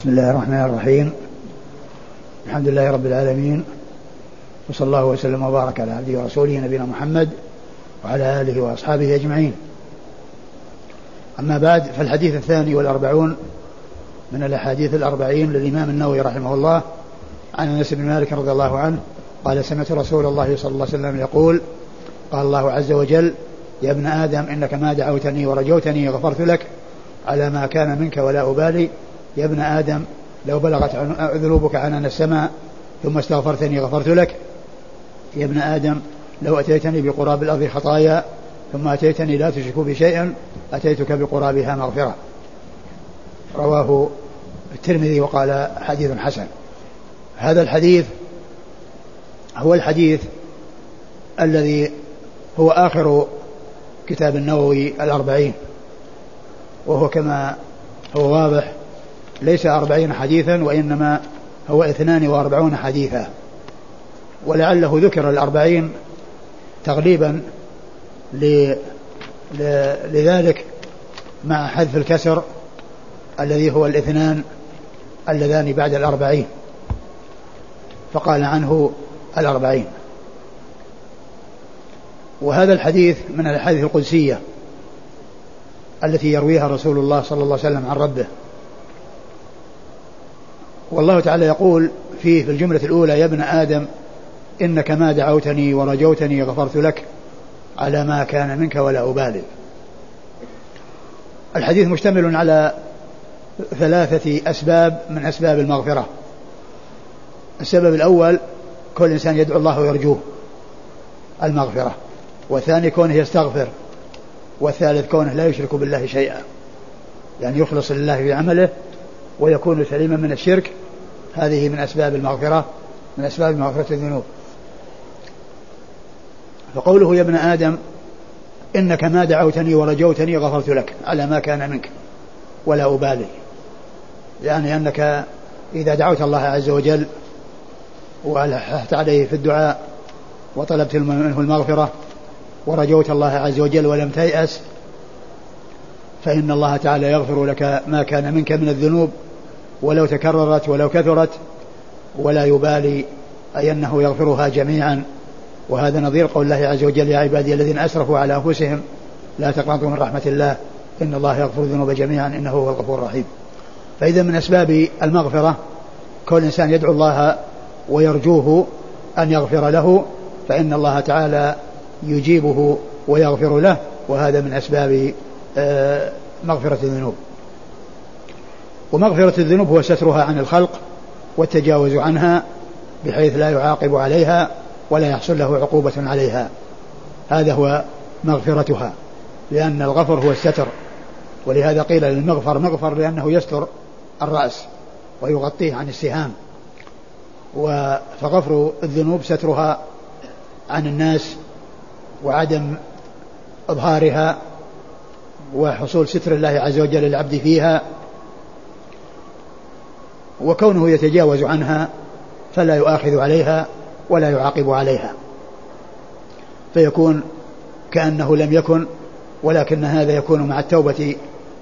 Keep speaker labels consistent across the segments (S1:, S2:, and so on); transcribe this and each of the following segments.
S1: بسم الله الرحمن الرحيم. الحمد لله رب العالمين. وصلى الله وسلم وبارك على عبده ورسوله نبينا محمد وعلى آله وأصحابه أجمعين. أما بعد فالحديث الثاني والأربعون من الأحاديث الأربعين للإمام النووي رحمه الله عن أنس بن مالك رضي الله عنه قال سمعت رسول الله صلى الله عليه وسلم يقول قال الله عز وجل يا ابن آدم إنك ما دعوتني ورجوتني غفرت لك على ما كان منك ولا أبالي يا ابن آدم لو بلغت ذنوبك عنان السماء ثم استغفرتني غفرت لك. يا ابن آدم لو أتيتني بقراب الأرض خطايا ثم أتيتني لا تشرك بي شيئا أتيتك بقرابها مغفرة. رواه الترمذي وقال حديث حسن. هذا الحديث هو الحديث الذي هو آخر كتاب النووي الأربعين وهو كما هو واضح ليس أربعين حديثا وإنما هو اثنان وأربعون حديثا. ولعله ذكر الأربعين تغليبا لذلك مع حذف الكسر الذي هو الاثنان اللذان بعد الأربعين. فقال عنه الأربعين. وهذا الحديث من الأحاديث القدسية التي يرويها رسول الله صلى الله عليه وسلم عن ربه. والله تعالى يقول فيه في الجملة الأولى يا ابن آدم إنك ما دعوتني ورجوتني غفرت لك على ما كان منك ولا أبالي الحديث مشتمل على ثلاثة أسباب من أسباب المغفرة. السبب الأول كل إنسان يدعو الله ويرجوه المغفرة. والثاني كونه يستغفر. والثالث كونه لا يشرك بالله شيئا. يعني يخلص لله في عمله ويكون سليما من الشرك. هذه من أسباب المغفرة من أسباب مغفرة الذنوب. فقوله يا ابن آدم إنك ما دعوتني ورجوتني غفرت لك. على ما كان منك ولا أبالي. يعني أنك إذا دعوت الله عز وجل وألححت عليه في الدعاء وطلبت منه المغفرة ورجوت الله عز وجل ولم تيأس فإن الله تعالى يغفر لك ما كان منك من الذنوب. ولو تكررت ولو كثرت ولا يبالي أي أنه يغفرها جميعا. وهذا نظير قول الله عز وجل يا عبادي الذين أسرفوا على أنفسهم لا تقنطوا من رحمة الله إن الله يغفر الذنوب جميعا إنه هو الغفور الرحيم. فإذا من أسباب المغفرة كل إنسان يدعو الله ويرجوه أن يغفر له فإن الله تعالى يجيبه ويغفر له وهذا من أسباب آه، مغفرة الذنوب. ومغفرة الذنوب هو سترها عن الخلق والتجاوز عنها بحيث لا يعاقب عليها ولا يحصل له عقوبة عليها. هذا هو مغفرتها لأن الغفر هو الستر. ولهذا قيل للمغفر مغفر لأنه يستر الرأس ويغطيه عن السهام. فغفر الذنوب سترها عن الناس وعدم إظهارها وحصول ستر الله عز وجل للعبد فيها وكونه يتجاوز عنها فلا يؤاخذ عليها ولا يعاقب عليها. فيكون كأنه لم يكن ولكن هذا يكون مع التوبة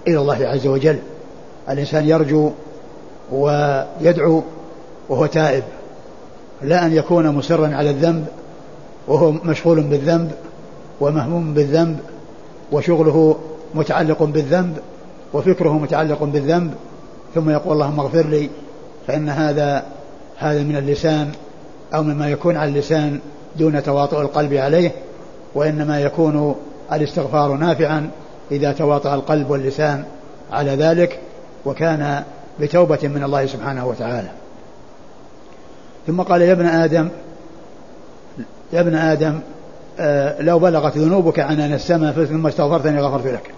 S1: إلى الله عز وجل. الإنسان يرجو ويدعو وهو تائب لا أن يكون مصرا على الذنب وهو مشغول بالذنب ومهموم بالذنب وشغله متعلق بالذنب وفكره متعلق بالذنب ثم يقول اللهم اغفر لي فإن هذا هذا من اللسان أو مما يكون على اللسان دون تواطؤ القلب عليه وإنما يكون الاستغفار نافعا إذا تواطأ القلب واللسان على ذلك وكان بتوبة من الله سبحانه وتعالى. ثم قال يا ابن آدم يا ابن آدم آه لو بلغت ذنوبك عنان السماء ثم استغفرتني غفرت لك.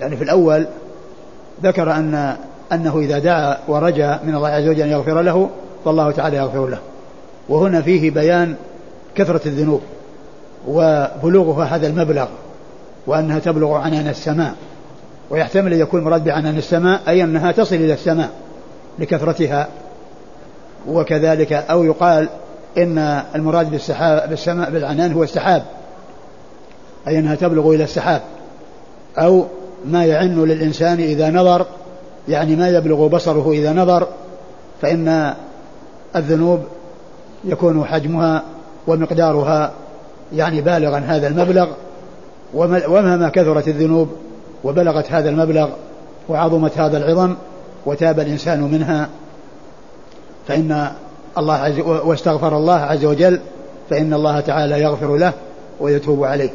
S1: يعني في الأول ذكر أن أنه إذا دعا ورجى من الله عز وجل أن يغفر له فالله تعالى يغفر له. وهنا فيه بيان كثرة الذنوب وبلوغها هذا المبلغ وأنها تبلغ عنان السماء ويحتمل أن يكون مراد بعنان السماء أي أنها تصل إلى السماء لكثرتها. وكذلك أو يقال إن المراد بالسحاب بالسماء بالعنان هو السحاب أي أنها تبلغ إلى السحاب. أو ما يعن للإنسان إذا نظر يعني ما يبلغ بصره إذا نظر فإن الذنوب يكون حجمها ومقدارها يعني بالغا هذا المبلغ ومهما كثرت الذنوب وبلغت هذا المبلغ وعظمت هذا العظم وتاب الإنسان منها. فإن الله عز واستغفر الله عز وجل فإن الله تعالى يغفر له ويتوب عليه.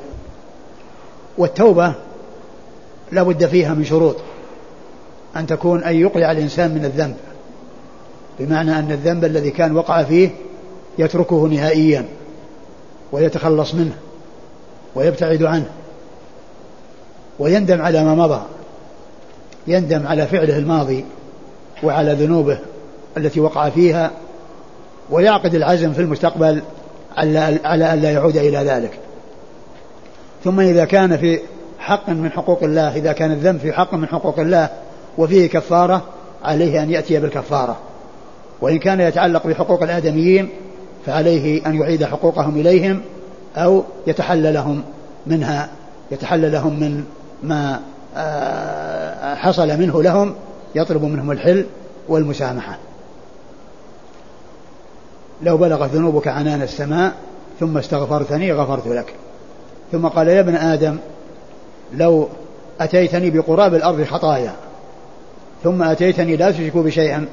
S1: والتوبة لا بد فيها من شروط. أن تكون أن يقلع الإنسان من الذنب بمعنى أن الذنب الذي كان وقع فيه يتركه نهائيا ويتخلص منه ويبتعد عنه ويندم على ما مضى يندم على فعله الماضي وعلى ذنوبه التي وقع فيها ويعقد العزم في المستقبل على أن لا يعود إلى ذلك. ثم إذا كان في حق من حقوق الله إذا كان الذنب في حق من حقوق الله وفيه كفارة عليه أن يأتي بالكفارة. وإن كان يتعلق بحقوق الآدميين فعليه أن يعيد حقوقهم إليهم أو يتحلى لهم منها يتحلى لهم من ما آه، حصل منه لهم يطلب منهم الحل والمسامحة. لو بلغت ذنوبك عنان السماء ثم استغفرتني غفرت لك. ثم قال يا ابن آدم لو أتيتني بقراب الأرض خطايا ثم أتيتني لا تشرك بشيئا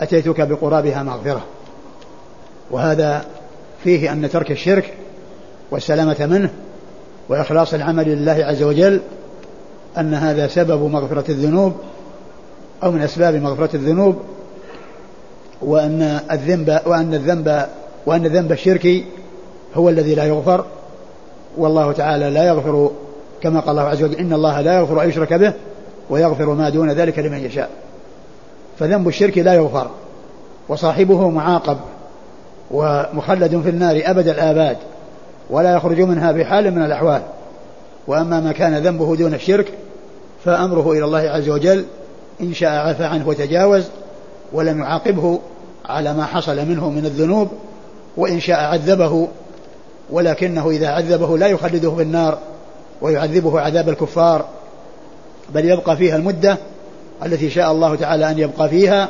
S1: أتيتك بقرابها مغفرة. وهذا فيه أن ترك الشرك والسلامة منه وإخلاص العمل لله عز وجل أن هذا سبب مغفرة الذنوب أو من أسباب مغفرة الذنوب وأن الذنب وأن الذنب وأن ذنب الشرك هو الذي لا يغفر. والله تعالى لا يغفر كما قال الله عز وجل إن الله لا يغفر أن يشرك به. ويغفر ما دون ذلك لمن يشاء. فذنب الشرك لا يغفر وصاحبه معاقب ومخلد في النار أبد الآباد ولا يخرج منها بحال من الأحوال. وأما ما كان ذنبه دون الشرك فأمره إلى الله عز وجل إن شاء عفى عنه وتجاوز ولم يعاقبه على ما حصل منه من الذنوب وإن شاء عذبه ولكنه إذا عذبه لا يخلده في النار ويعذبه عذاب الكفار بل يبقى فيها المدة التي شاء الله تعالى أن يبقى فيها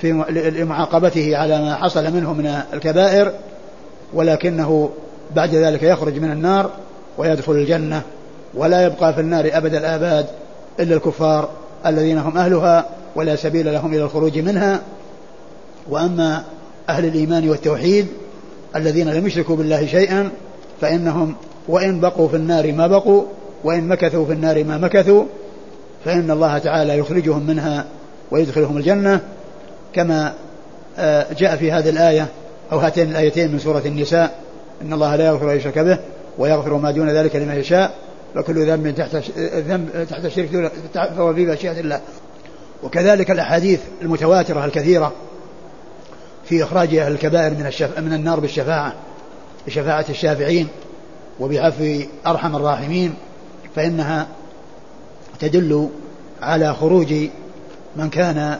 S1: في لمعاقبته على ما حصل منه من الكبائر ولكنه بعد ذلك يخرج من النار ويدخل الجنة ولا يبقى في النار أبد الآباد إلا الكفار الذين هم أهلها ولا سبيل لهم إلى الخروج منها. وأما أهل الإيمان والتوحيد الذين لم يشركوا بالله شيئا فإنهم وإن بقوا في النار ما بقوا وإن مكثوا في النار ما مكثوا فإن الله تعالى يخرجهم منها ويدخلهم الجنة كما آه، جاء في هذه الآية أو هاتين الآيتين من سورة النساء. إن الله لا يغفر أن يشرك به ويغفر ما دون ذلك لمن يشاء وكل ذنب تحت ذنب تحت الشرك فهو في مشيئة الله. وكذلك الأحاديث المتواترة الكثيرة في إخراج أهل الكبائر من, الشف... من النار بالشفاعة بشفاعة الشافعين وبعفو أرحم الراحمين فإنها تدل على خروج من كان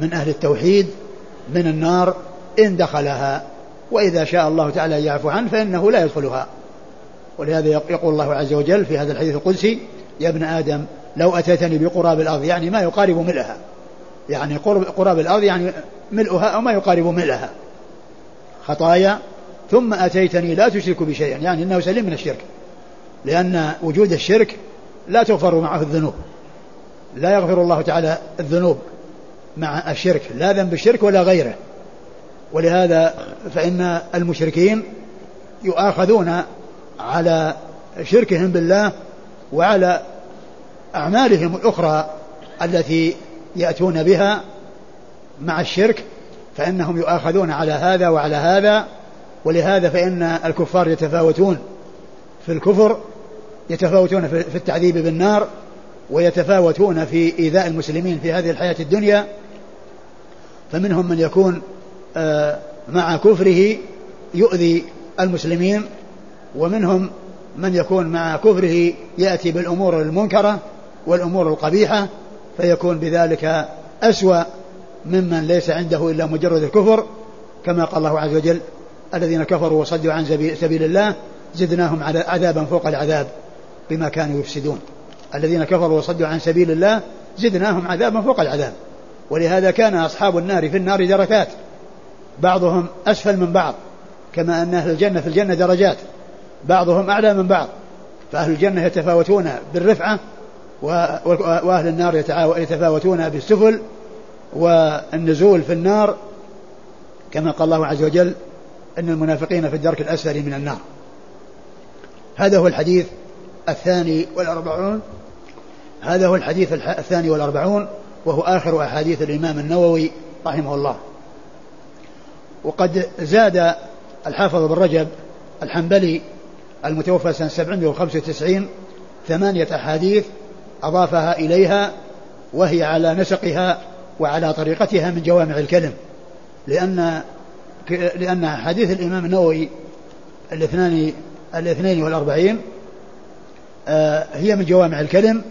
S1: من أهل التوحيد من النار إن دخلها وإذا شاء الله تعالى يعفو عنه فإنه لا يدخلها. ولهذا يقول الله عز وجل في هذا الحديث القدسي يا ابن آدم لو أتيتني بقراب الأرض يعني ما يقارب ملئها. يعني قراب الأرض يعني ملؤها أو ما يقارب ملئها. خطايا ثم أتيتني لا تشرك بشيئا يعني أنه سليم من الشرك لأن وجود الشرك لا تغفر معه الذنوب. لا يغفر الله تعالى الذنوب مع الشرك. لا ذنب الشرك ولا غيره. ولهذا فإن المشركين يؤاخذون على شركهم بالله وعلى أعمالهم الأخرى التي يأتون بها مع الشرك فإنهم يؤاخذون على هذا وعلى هذا. ولهذا فإن الكفار يتفاوتون في الكفر يتفاوتون في التعذيب بالنار ويتفاوتون في إيذاء المسلمين في هذه الحياة الدنيا. فمنهم من يكون آه، مع كفره يؤذي المسلمين ومنهم من يكون مع كفره يأتي بالأمور المنكرة والأمور القبيحة فيكون بذلك أسوأ ممن ليس عنده إلا مجرد الكفر كما قال الله عز وجل الذين كفروا وصدوا عن سبيل الله زدناهم عذابا فوق العذاب. بما كانوا يفسدون. الذين كفروا وصدوا عن سبيل الله زدناهم عذابا فوق العذاب. ولهذا كان أصحاب النار في النار دركات. بعضهم أسفل من بعض كما أن أهل الجنة في الجنة درجات. بعضهم أعلى من بعض فأهل الجنة يتفاوتون بالرفعة وأهل النار يتفاوتون بالسفل والنزول في النار. كما قال الله عز وجل أن المنافقين في الدرك الأسفل من النار. هذا هو الحديث الثاني والأربعون؟ هذا هو الحديث الثاني والأربعون وهو آخر أحاديث الإمام النووي رحمه الله. وقد زاد الحافظ بن رجب الحنبلي المتوفى سنة 795 ثمانية أحاديث أضافها إليها وهي على نسقها وعلى طريقتها من جوامع الكلم. لأن لأن حديث الإمام النووي الاثنان الاثنين والأربعين هي من جوامع الكلم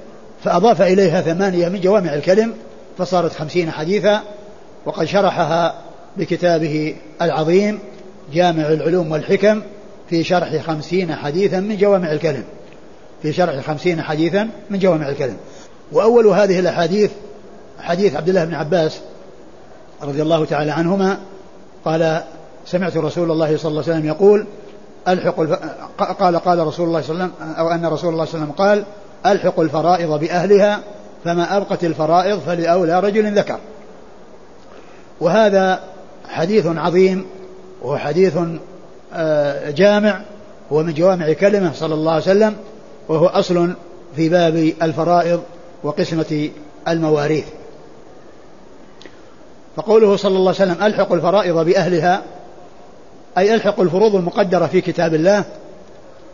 S1: فأضاف إليها ثمانية من جوامع الكلم فصارت خمسين حديثا وقد شرحها بكتابه العظيم جامع العلوم والحكم في شرح خمسين حديثا من جوامع الكلم. في شرح خمسين حديثا من جوامع الكلم. وأول هذه الأحاديث حديث عبد الله بن عباس رضي الله تعالى عنهما قال سمعت رسول الله صلى الله عليه وسلم يقول ألحق الف... قال قال رسول الله صلى الله عليه وسلم أو أن رسول الله صلى الله عليه وسلم قال ألحق الفرائض بأهلها فما أبقت الفرائض فلأولى رجل ذكر. وهذا حديث عظيم وهو حديث آه، جامع هو من جوامع كلمة صلى الله عليه وسلم وهو أصل في باب الفرائض وقسمة المواريث. فقوله صلى الله عليه وسلم ألحق الفرائض بأهلها أي ألحق الفروض المقدرة في كتاب الله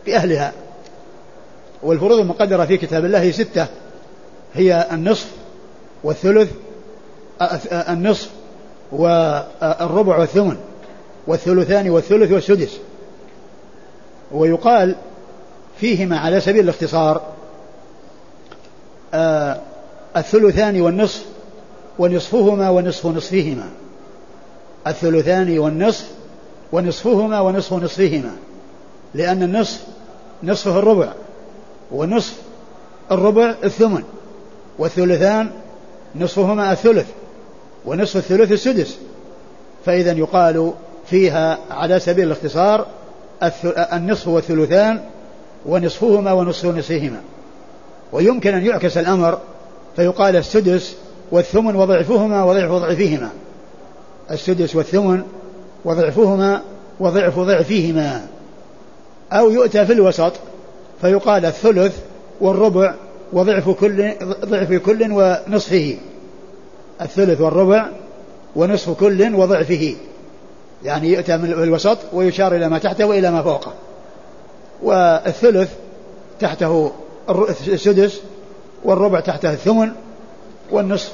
S1: بأهلها. والفروض المقدرة في كتاب الله هي ستة. هي النصف والثلث النصف والربع والثمن والثلثان والثلث والسدس. ويقال فيهما على سبيل الاختصار الثلثان والنصف ونصفهما ونصف نصفهما. الثلثان والنصف ونصفهما ونصف نصفهما لأن النصف نصفه الربع ونصف الربع الثمن والثلثان نصفهما الثلث ونصف الثلث السدس. فإذا يقال فيها على سبيل الاختصار النصف والثلثان ونصفهما ونصف نصفهما. ويمكن أن يعكس الأمر فيقال السدس والثمن وضعفهما وضعف ضعفهما السدس والثمن وضعفهما وضعف ضعفهما. أو يؤتى في الوسط فيقال الثلث والربع وضعف كل ضعف كل ونصفه. الثلث والربع ونصف كل وضعفه. يعني يؤتى من الوسط ويشار إلى ما تحته وإلى ما فوقه. والثلث تحته السدس والربع تحته الثمن والنصف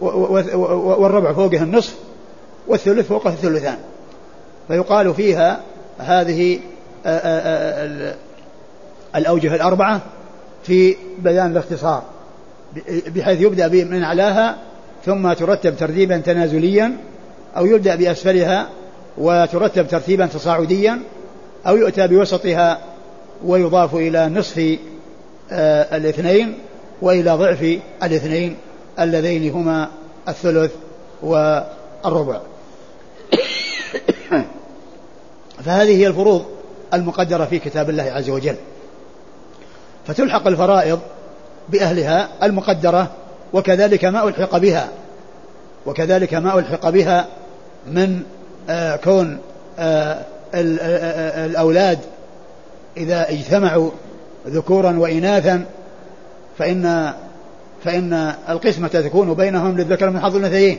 S1: والربع فوقه النصف والثلث فوقه الثلثان. فيقال فيها هذه الأوجه الأربعة في بيان الاختصار بحيث يبدأ من أعلاها ثم ترتب ترتيبا تنازليا أو يبدأ بأسفلها وترتب ترتيبا تصاعديا أو يؤتى بوسطها ويضاف إلى نصف آه، الاثنين وإلى ضعف الاثنين اللذين هما الثلث والربع. فهذه هي الفروض المقدرة في كتاب الله عز وجل. فتلحق الفرائض بأهلها المقدرة وكذلك ما ألحق بها وكذلك ما ألحق بها من آه كون آه, آه،, الأولاد إذا اجتمعوا ذكورا وإناثا فإن فإن القسمة تكون بينهم للذكر من حظ الأنثيين.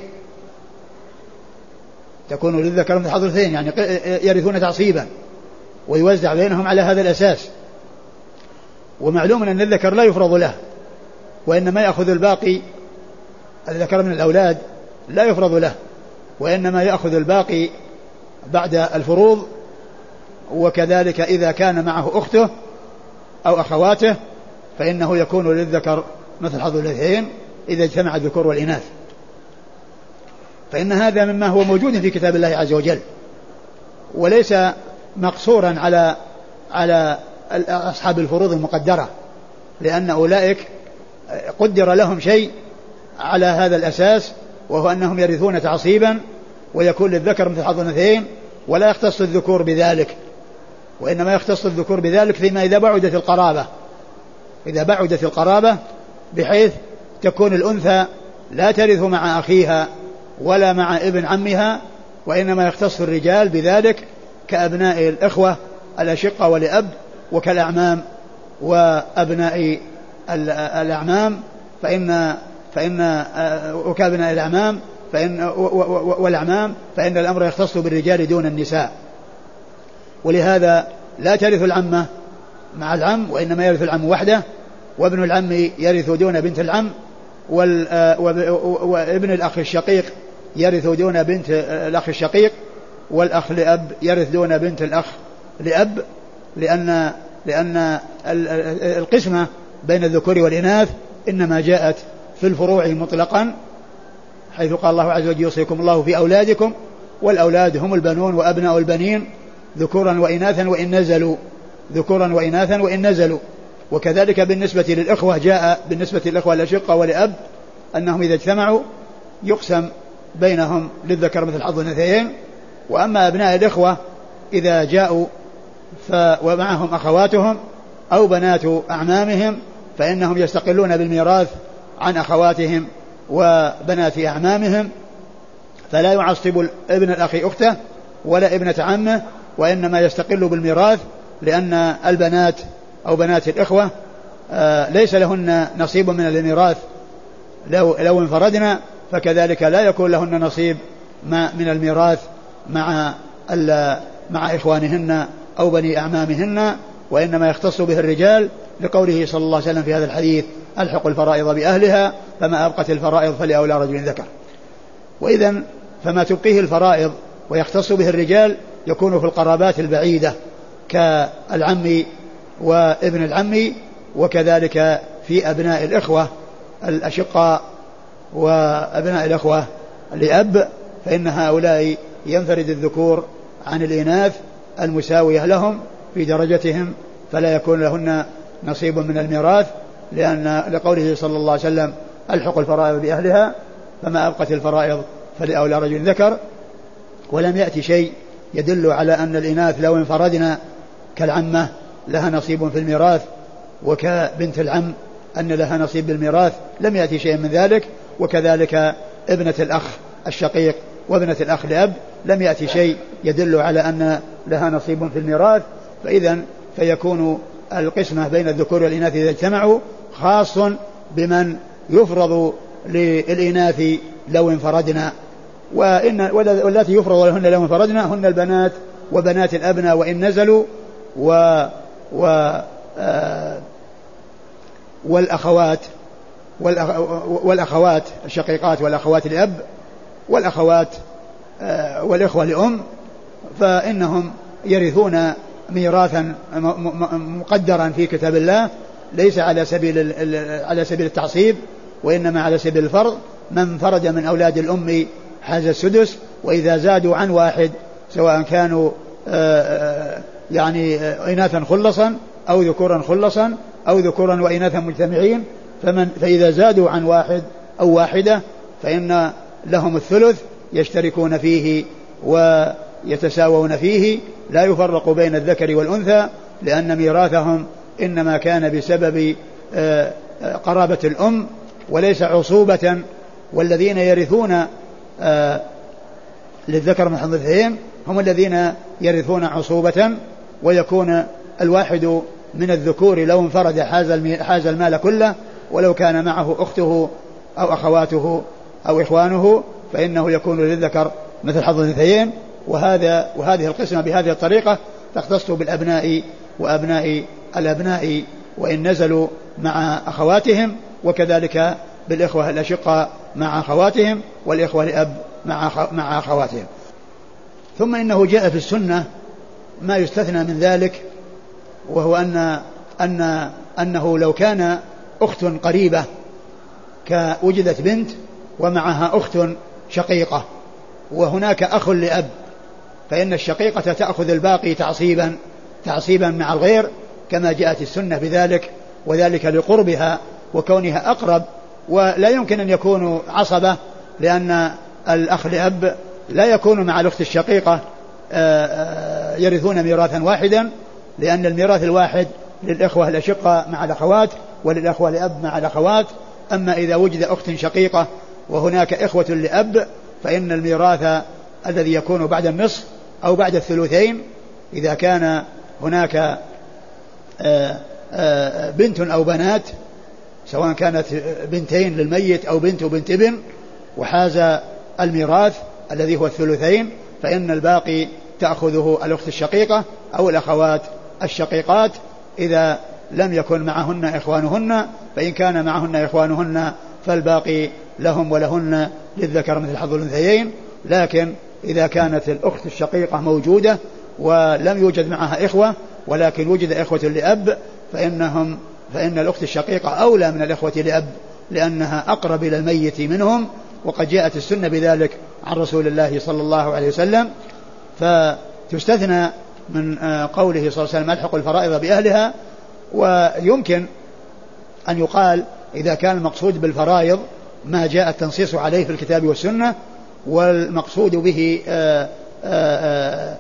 S1: تكون للذكر من حظ يعني يرثون تعصيبا ويوزع بينهم على هذا الأساس. ومعلوم أن الذكر لا يفرض له وإنما يأخذ الباقي الذكر من الأولاد لا يفرض له وإنما يأخذ الباقي بعد الفروض. وكذلك إذا كان معه أخته أو أخواته فإنه يكون للذكر مثل حظ الاثنين إذا اجتمع الذكور والإناث. فإن هذا مما هو موجود في كتاب الله عز وجل وليس مقصورا على على أصحاب الفروض المقدرة لأن أولئك قدر لهم شيء على هذا الأساس وهو أنهم يرثون تعصيبا ويكون للذكر مثل حظ الاثنين ولا يختص الذكور بذلك وإنما يختص الذكور بذلك فيما إذا بعدت القرابة. إذا بعدت القرابة بحيث تكون الأنثى لا ترث مع أخيها ولا مع ابن عمها وإنما يختص الرجال بذلك كأبناء الإخوة الأشقة ولأب وكالأعمام وأبناء الأعمام فإن فإن وكأبناء الأعمام فإن والأعمام فإن الأمر يختص بالرجال دون النساء. ولهذا لا ترث العمة مع العم وإنما يرث العم وحده وابن العم يرث دون بنت العم وابن الأخ الشقيق يرث دون بنت الأخ الشقيق والأخ لأب يرث دون بنت الأخ لأب لأن لأن القسمة بين الذكور والإناث إنما جاءت في الفروع مطلقا حيث قال الله عز وجل يوصيكم الله في أولادكم والأولاد هم البنون وأبناء البنين ذكورا وإناثا وإن نزلوا ذكورا وإناثا وإن نزلوا. وكذلك بالنسبة للإخوة جاء بالنسبة للإخوة الأشقة ولأب أنهم إذا اجتمعوا يقسم بينهم للذكر مثل حظ الأنثيين وأما أبناء الإخوة إذا جاءوا ف ومعهم أخواتهم أو بنات أعمامهم فإنهم يستقلون بالميراث عن أخواتهم وبنات أعمامهم. فلا يعصب ابن الأخ أخته ولا ابنة عمه وإنما يستقل بالميراث لأن البنات أو بنات الإخوة آه، ليس لهن نصيب من الميراث. لو لو انفردنا فكذلك لا يكون لهن نصيب من الميراث مع مع إخوانهن أو بني أعمامهن وإنما يختص به الرجال لقوله صلى الله عليه وسلم في هذا الحديث ألحق الفرائض بأهلها فما أبقت الفرائض فلأولى رجل ذكر. وإذا فما تبقيه الفرائض ويختص به الرجال يكون في القرابات البعيدة كالعم وابن العم وكذلك في أبناء الإخوة الأشقاء وأبناء الأخوة لأب فإن هؤلاء ينفرد الذكور عن الإناث المساوية لهم في درجتهم فلا يكون لهن نصيب من الميراث لأن لقوله صلى الله عليه وسلم ألحق الفرائض بأهلها فما أبقت الفرائض فلأولى رجل ذكر. ولم يأتي شيء يدل على أن الإناث لو انفردنا كالعمة لها نصيب في الميراث وكبنت العم أن لها نصيب بالميراث. لم يأتي شيء من ذلك. وكذلك ابنة الأخ الشقيق وابنة الأخ لأب لم يأتي شيء يدل على أن لها نصيب في الميراث فإذا فيكون القسمة بين الذكور والإناث إذا اجتمعوا خاص بمن يفرض للإناث لو انفردنا وإن واللاتي يفرض لهن لو انفردنا هن البنات وبنات الأبناء وإن نزلوا و, و آه والأخوات. والأخوات الشقيقات والأخوات الأب والأخوات آه والإخوة لأم فإنهم يرثون ميراثا مقدرا في كتاب الله ليس على سبيل على سبيل التعصيب وإنما على سبيل الفرض. من فرج من أولاد الأم حاز السدس وإذا زادوا عن واحد سواء كانوا آه، آه، يعني إناثا خلصا أو ذكورا خلصا أو ذكورا وإناثا مجتمعين فمن فإذا زادوا عن واحد أو واحدة فإن لهم الثلث يشتركون فيه ويتساوون فيه لا يفرق بين الذكر والأنثى لأن ميراثهم إنما كان بسبب آه، قرابة الأم وليس عصوبة والذين يرثون آه، للذكر من حظ هم الذين يرثون عصوبة ويكون الواحد من الذكور لو انفرد حاز المال كله ولو كان معه أخته أو أخواته أو إخوانه فإنه يكون للذكر مثل حظ الأنثيين. وهذا وهذه القسمة بهذه الطريقة تختص بالأبناء وأبناء الأبناء وإن نزلوا مع أخواتهم وكذلك بالإخوة الأشقاء مع أخواتهم والإخوة لأب مع مع أخواتهم. ثم إنه جاء في السنة ما يستثنى من ذلك وهو أن أن أنه لو كان أخت قريبة كوجدت بنت ومعها أخت شقيقة وهناك أخ لأب فإن الشقيقة تأخذ الباقي تعصيبا تعصيبا مع الغير كما جاءت السنة بذلك وذلك لقربها وكونها أقرب ولا يمكن أن يكونوا عصبة لأن الأخ لأب لا يكون مع الأخت الشقيقة آه، آه، يرثون ميراثا واحدا لأن الميراث الواحد للإخوة الأشقة مع الأخوات وللأخوة لأب مع الأخوات أما إذا وجد أخت شقيقة وهناك إخوة لأب فإن الميراث الذي يكون بعد النصف أو بعد الثلثين إذا كان هناك آه، بنت أو بنات سواء كانت بنتين للميت أو بنت وبنت ابن وحاز الميراث الذي هو الثلثين فإن الباقي تأخذه الأخت الشقيقة أو الأخوات الشقيقات. إذا لم يكن معهن إخوانهن فإن كان معهن إخوانهن فالباقي لهم ولهن للذكر مثل حظ الأنثيين. لكن إذا كانت الأخت الشقيقة موجودة ولم يوجد معها إخوة ولكن وجد إخوة لأب فإنهم فإن الأخت الشقيقة أولى من الإخوة لأب لأنها أقرب إلى الميت منهم. وقد جاءت السنة بذلك عن رسول الله صلى الله عليه وسلم. فتستثنى من آه، قوله صلى الله عليه وسلم ألحق الفرائض بأهلها. ويمكن أن يقال إذا كان المقصود بالفرائض ما جاء التنصيص عليه في الكتاب والسنة والمقصود به آه، آه،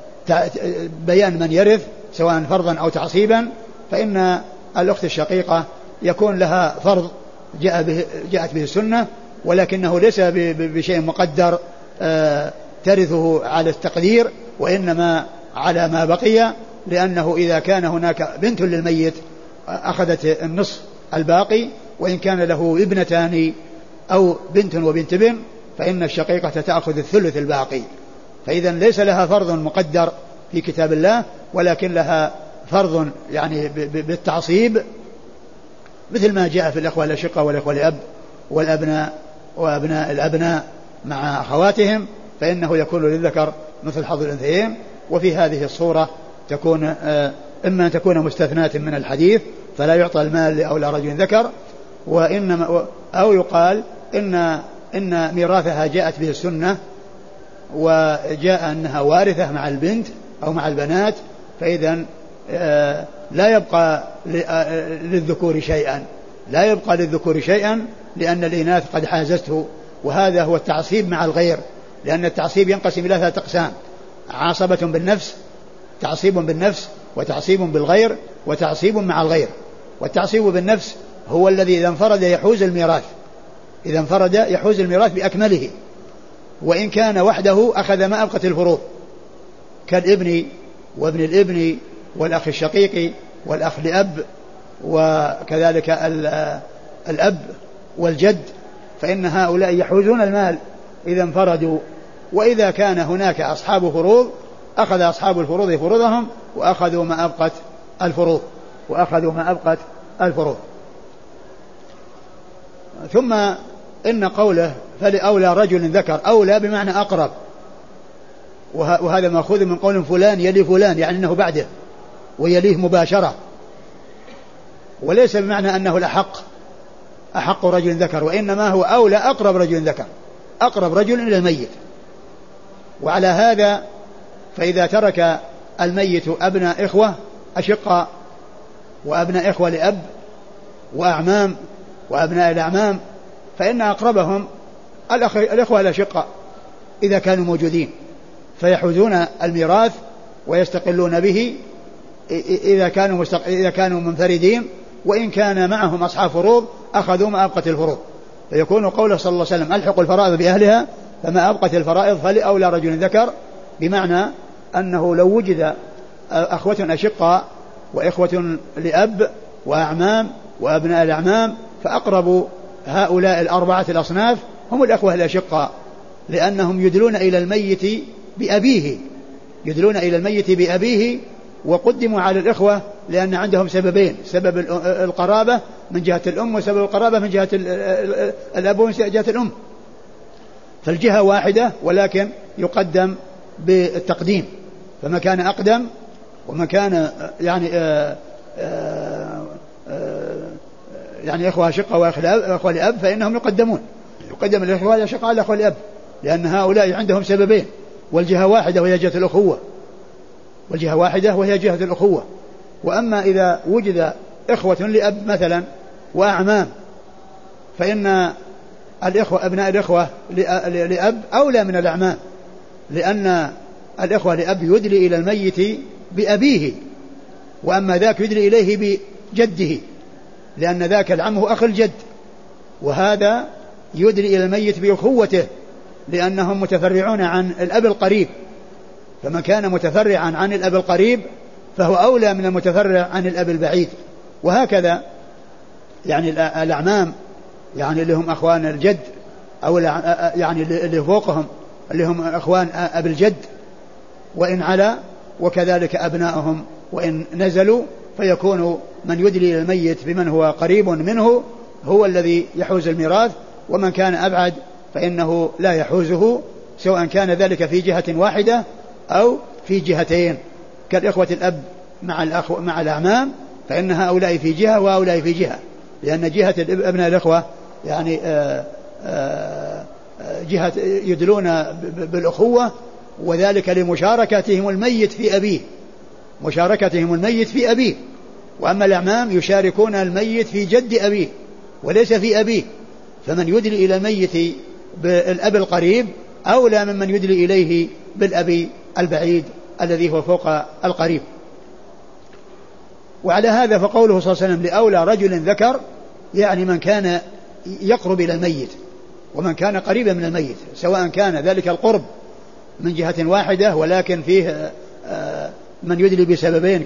S1: بيان من يرث سواء فرضا أو تعصيبا فإن الأخت الشقيقة يكون لها فرض جاء به جاءت به السنة ولكنه ليس بشيء مقدر آه، ترثه على التقدير وإنما على ما بقي لأنه إذا كان هناك بنت للميت أخذت النصف الباقي وإن كان له ابنتان أو بنت وبنت بن فإن الشقيقة تأخذ الثلث الباقي. فإذا ليس لها فرض مقدر في كتاب الله ولكن لها فرض يعني بالتعصيب مثل ما جاء في الإخوة الأشقة والإخوة الأب والأبناء وأبناء الأبناء مع أخواتهم فإنه يكون للذكر مثل حظ الأنثيين. وفي هذه الصورة تكون آه، إما أن تكون مستثناة من الحديث فلا يعطى المال لأولى رجل ذكر وإنما أو يقال إن إن ميراثها جاءت به السنة وجاء أنها وارثة مع البنت أو مع البنات فإذا آه، لا يبقى آه، للذكور شيئا. لا يبقى للذكور شيئا لأن الإناث قد حازته وهذا هو التعصيب مع الغير لأن التعصيب ينقسم إلى ثلاثة أقسام عاصبة بالنفس تعصيب بالنفس وتعصيب بالغير وتعصيب مع الغير. والتعصيب بالنفس هو الذي إذا انفرد يحوز الميراث. إذا انفرد يحوز الميراث بأكمله. وإن كان وحده أخذ ما أبقت الفروض. كالابن وابن الابن والأخ الشقيق والأخ لأب وكذلك الأب والجد. فإن هؤلاء يحوزون المال إذا انفردوا. وإذا كان هناك أصحاب فروض أخذ أصحاب الفروض فروضهم وأخذوا ما أبقت الفروض وأخذوا ما أبقت الفروض. ثم إن قوله فلأولى رجل ذكر أولى بمعنى أقرب. وهذا مأخوذ من قول فلان يلي فلان يعني أنه بعده ويليه مباشرة. وليس بمعنى أنه الأحق أحق رجل ذكر وإنما هو أولى أقرب رجل ذكر أقرب رجل إلى الميت. وعلى هذا فإذا ترك الميت أبناء إخوة أشقاء وأبناء إخوة لأب وأعمام وأبناء الأعمام فإن أقربهم الأخ... الإخوة الأشقاء إذا كانوا موجودين فيحوزون الميراث ويستقلون به إذا كانوا. إذا كانوا منفردين وإن كان معهم أصحاب فروض أخذوا ما أبقت الفروض فيكون قوله صلى الله عليه وسلم ألحقوا الفرائض بأهلها فما أبقت الفرائض فلأولى رجل ذكر بمعنى أنه لو وجد أخوة أشقاء وإخوة لأب وأعمام وأبناء الأعمام فأقرب هؤلاء الأربعة الأصناف هم الأخوة الأشقاء لأنهم يدلون إلى الميت بأبيه يدلون إلى الميت بأبيه وقدموا على الإخوة لأن عندهم سببين سبب القرابة من جهة الأم وسبب القرابة من جهة الأب ومن جهة الأم. فالجهة واحدة ولكن يقدم بالتقديم. فما كان أقدم وما كان يعني آآ آآ آآ يعني إخوة شقة وإخوة لأب فإنهم يقدمون. يقدم الإخوة الأشقاء على الإخوة لأب لأن هؤلاء عندهم سببين والجهة واحدة وهي جهة الأخوة. والجهة واحدة وهي جهة الأخوة. وأما إذا وجد إخوة لأب مثلا وأعمام فإن الإخوة أبناء الإخوة لأب أولى من الأعمام لأن الإخوة لأب يدلي إلى الميت بأبيه وأما ذاك يدلي إليه بجده لأن ذاك العم هو أخ الجد وهذا يدلي إلى الميت بأخوته لأنهم متفرعون عن الأب القريب فمن كان متفرعا عن الأب القريب فهو أولى من المتفرع عن الأب البعيد. وهكذا يعني الأعمام يعني اللي هم أخوان الجد أو يعني اللي فوقهم اللي هم أخوان أبي الجد وإن علا وكذلك أبنائهم وإن نزلوا فيكون من يدلي الميت بمن هو قريب منه هو الذي يحوز الميراث ومن كان أبعد فإنه لا يحوزه سواء كان ذلك في جهة واحدة أو في جهتين. كالإخوة الأب مع الأخو مع الأعمام فإن هؤلاء في جهة وهؤلاء في جهة لأن جهة أبناء الإخوة يعني آآ آآ جهة يدلون بالأخوة وذلك لمشاركتهم الميت في أبيه. مشاركتهم الميت في أبيه. وأما الأعمام يشاركون الميت في جد أبيه وليس في أبيه. فمن يدلي إلى الميت بالأب القريب أولى ممن يدلي إليه بالأب البعيد الذي هو فوق القريب. وعلى هذا فقوله صلى الله عليه وسلم لأولى رجل ذكر يعني من كان يقرب إلى الميت ومن كان قريبا من الميت سواء كان ذلك القرب من جهة واحدة ولكن فيه آه، من يدلي بسببين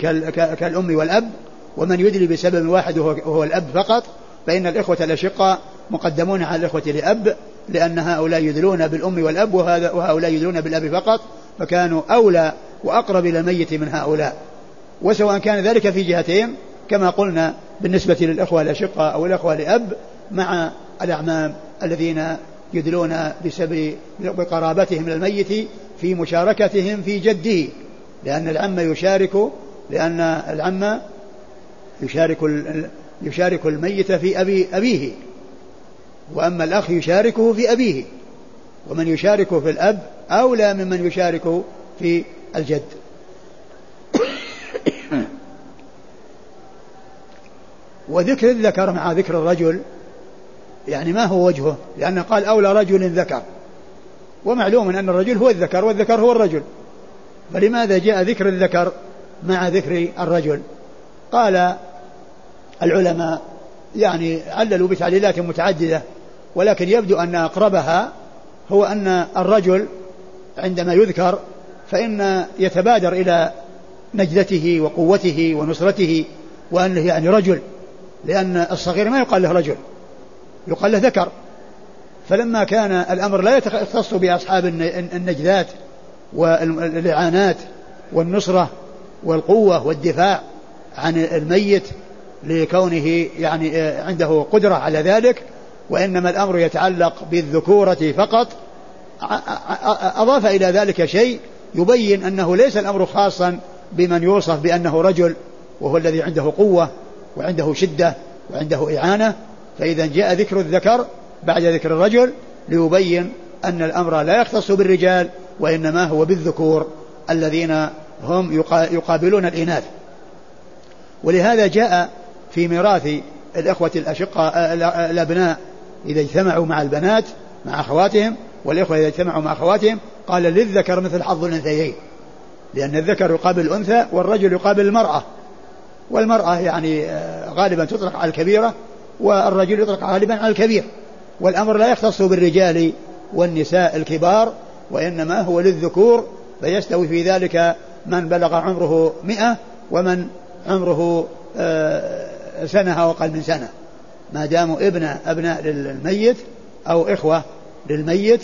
S1: كالأم والأب ومن يدلي بسبب واحد وهو الأب فقط فإن الإخوة الأشقاء مقدمون على الإخوة لأب لأن هؤلاء يدلون بالأم والأب وهذا وهؤلاء يدلون بالأب فقط فكانوا أولى وأقرب إلى الميت من هؤلاء. وسواء كان ذلك في جهتين كما قلنا بالنسبة للإخوة الأشقاء أو الإخوة لأب مع الأعمام الذين يدلون بسبب بقرابتهم للميت في مشاركتهم في جده لأن العم يشارك لأن العم يشارك يشارك الميت في أبي أبيه. وأما الأخ يشاركه في أبيه. ومن يشاركه في الأب أولى ممن يشارك في الجد. وذكر الذكر مع ذكر الرجل يعني ما هو وجهه؟ لأنه قال أولى رجل ذكر. ومعلوم أن الرجل هو الذكر والذكر هو الرجل. فلماذا جاء ذكر الذكر مع ذكر الرجل؟ قال العلماء يعني عللوا بتعليلات متعددة ولكن يبدو أن أقربها هو أن الرجل عندما يذكر فإن يتبادر إلى نجدته وقوته ونصرته وأنه يعني رجل لأن الصغير ما يقال له رجل. يقال له ذكر. فلما كان الأمر لا يختص بأصحاب النجدات والإعانات والنصرة والقوة والدفاع عن الميت لكونه يعني عنده قدرة على ذلك وإنما الأمر يتعلق بالذكورة فقط. أضاف إلى ذلك شيء يبين أنه ليس الأمر خاصا بمن يوصف بأنه رجل وهو الذي عنده قوة وعنده شدة وعنده إعانة. فإذا جاء ذكر الذكر بعد ذكر الرجل ليبين أن الأمر لا يختص بالرجال وإنما هو بالذكور الذين هم يقابلون الإناث. ولهذا جاء في ميراث الإخوة الأشقاء الأبناء إذا اجتمعوا مع البنات مع أخواتهم والإخوة إذا اجتمعوا مع أخواتهم قال للذكر مثل حظ الأنثيين لأن الذكر يقابل الأنثى والرجل يقابل المرأة والمرأة يعني آه، غالبا تطلق على الكبيرة والرجل يطلق غالبا على الكبير والأمر لا يختص بالرجال والنساء الكبار وإنما هو للذكور فيستوي في ذلك من بلغ عمره مئة ومن عمره آه، سنة أو أقل من سنة. ما داموا ابن أبناء للميت أو إخوة للميت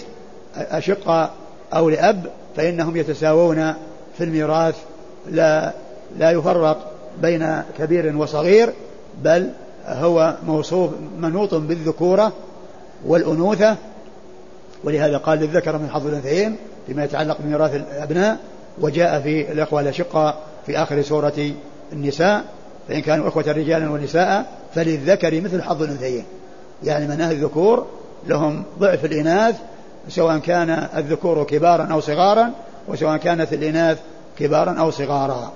S1: أشقة أو لأب فإنهم يتساوون في الميراث. لا لا يفرق بين كبير وصغير بل هو موصوف منوط بالذكورة والأنوثة ولهذا قال للذكر من حظ الأنثيين فيما يتعلق بميراث الأبناء وجاء في الإخوة الأشقاء في آخر سورة النساء فإن كانوا إخوة رجالا ونساء فللذكر مثل حظ الأنثيين. يعني من أهل الذكور لهم ضعف الإناث سواء كان الذكور كبارا أو صغارا وسواء كانت الإناث كبارا أو صغارا.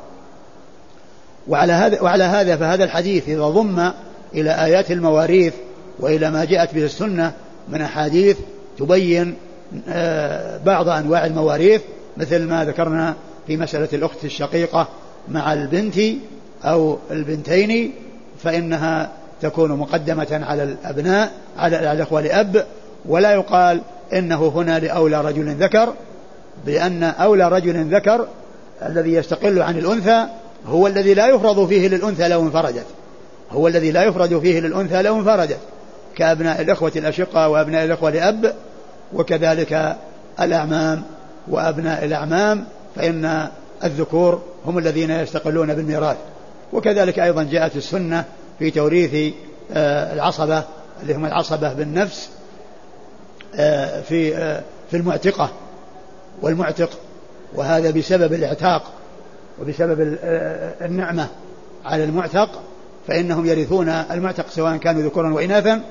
S1: وعلى هذا وعلى هذا فهذا الحديث إذا ضم إلى آيات المواريث وإلى ما جاءت به السنة من أحاديث تبين آه، بعض أنواع المواريث مثل ما ذكرنا في مسألة الأخت الشقيقة مع البنت أو البنتين فإنها تكون مقدمة على الأبناء على الأخوة لأب ولا يقال إنه هنا لأولى رجل ذكر بأن أولى رجل ذكر الذي يستقل عن الأنثى هو الذي لا يفرض فيه للأنثى لو انفردت هو الذي لا يفرض فيه للأنثى لو انفردت. كأبناء الإخوة الأشقاء وأبناء الإخوة لأب وكذلك الأعمام وأبناء الأعمام فإن الذكور هم الذين يستقلون بالميراث. وكذلك أيضا جاءت السنة في توريث آه، العصبة اللي هم العصبة بالنفس آه، في آه، في المعتقة والمعتق. وهذا بسبب الإعتاق وبسبب النعمة على المعتق. فإنهم يرثون المعتق سواء كانوا ذكورا وإناثا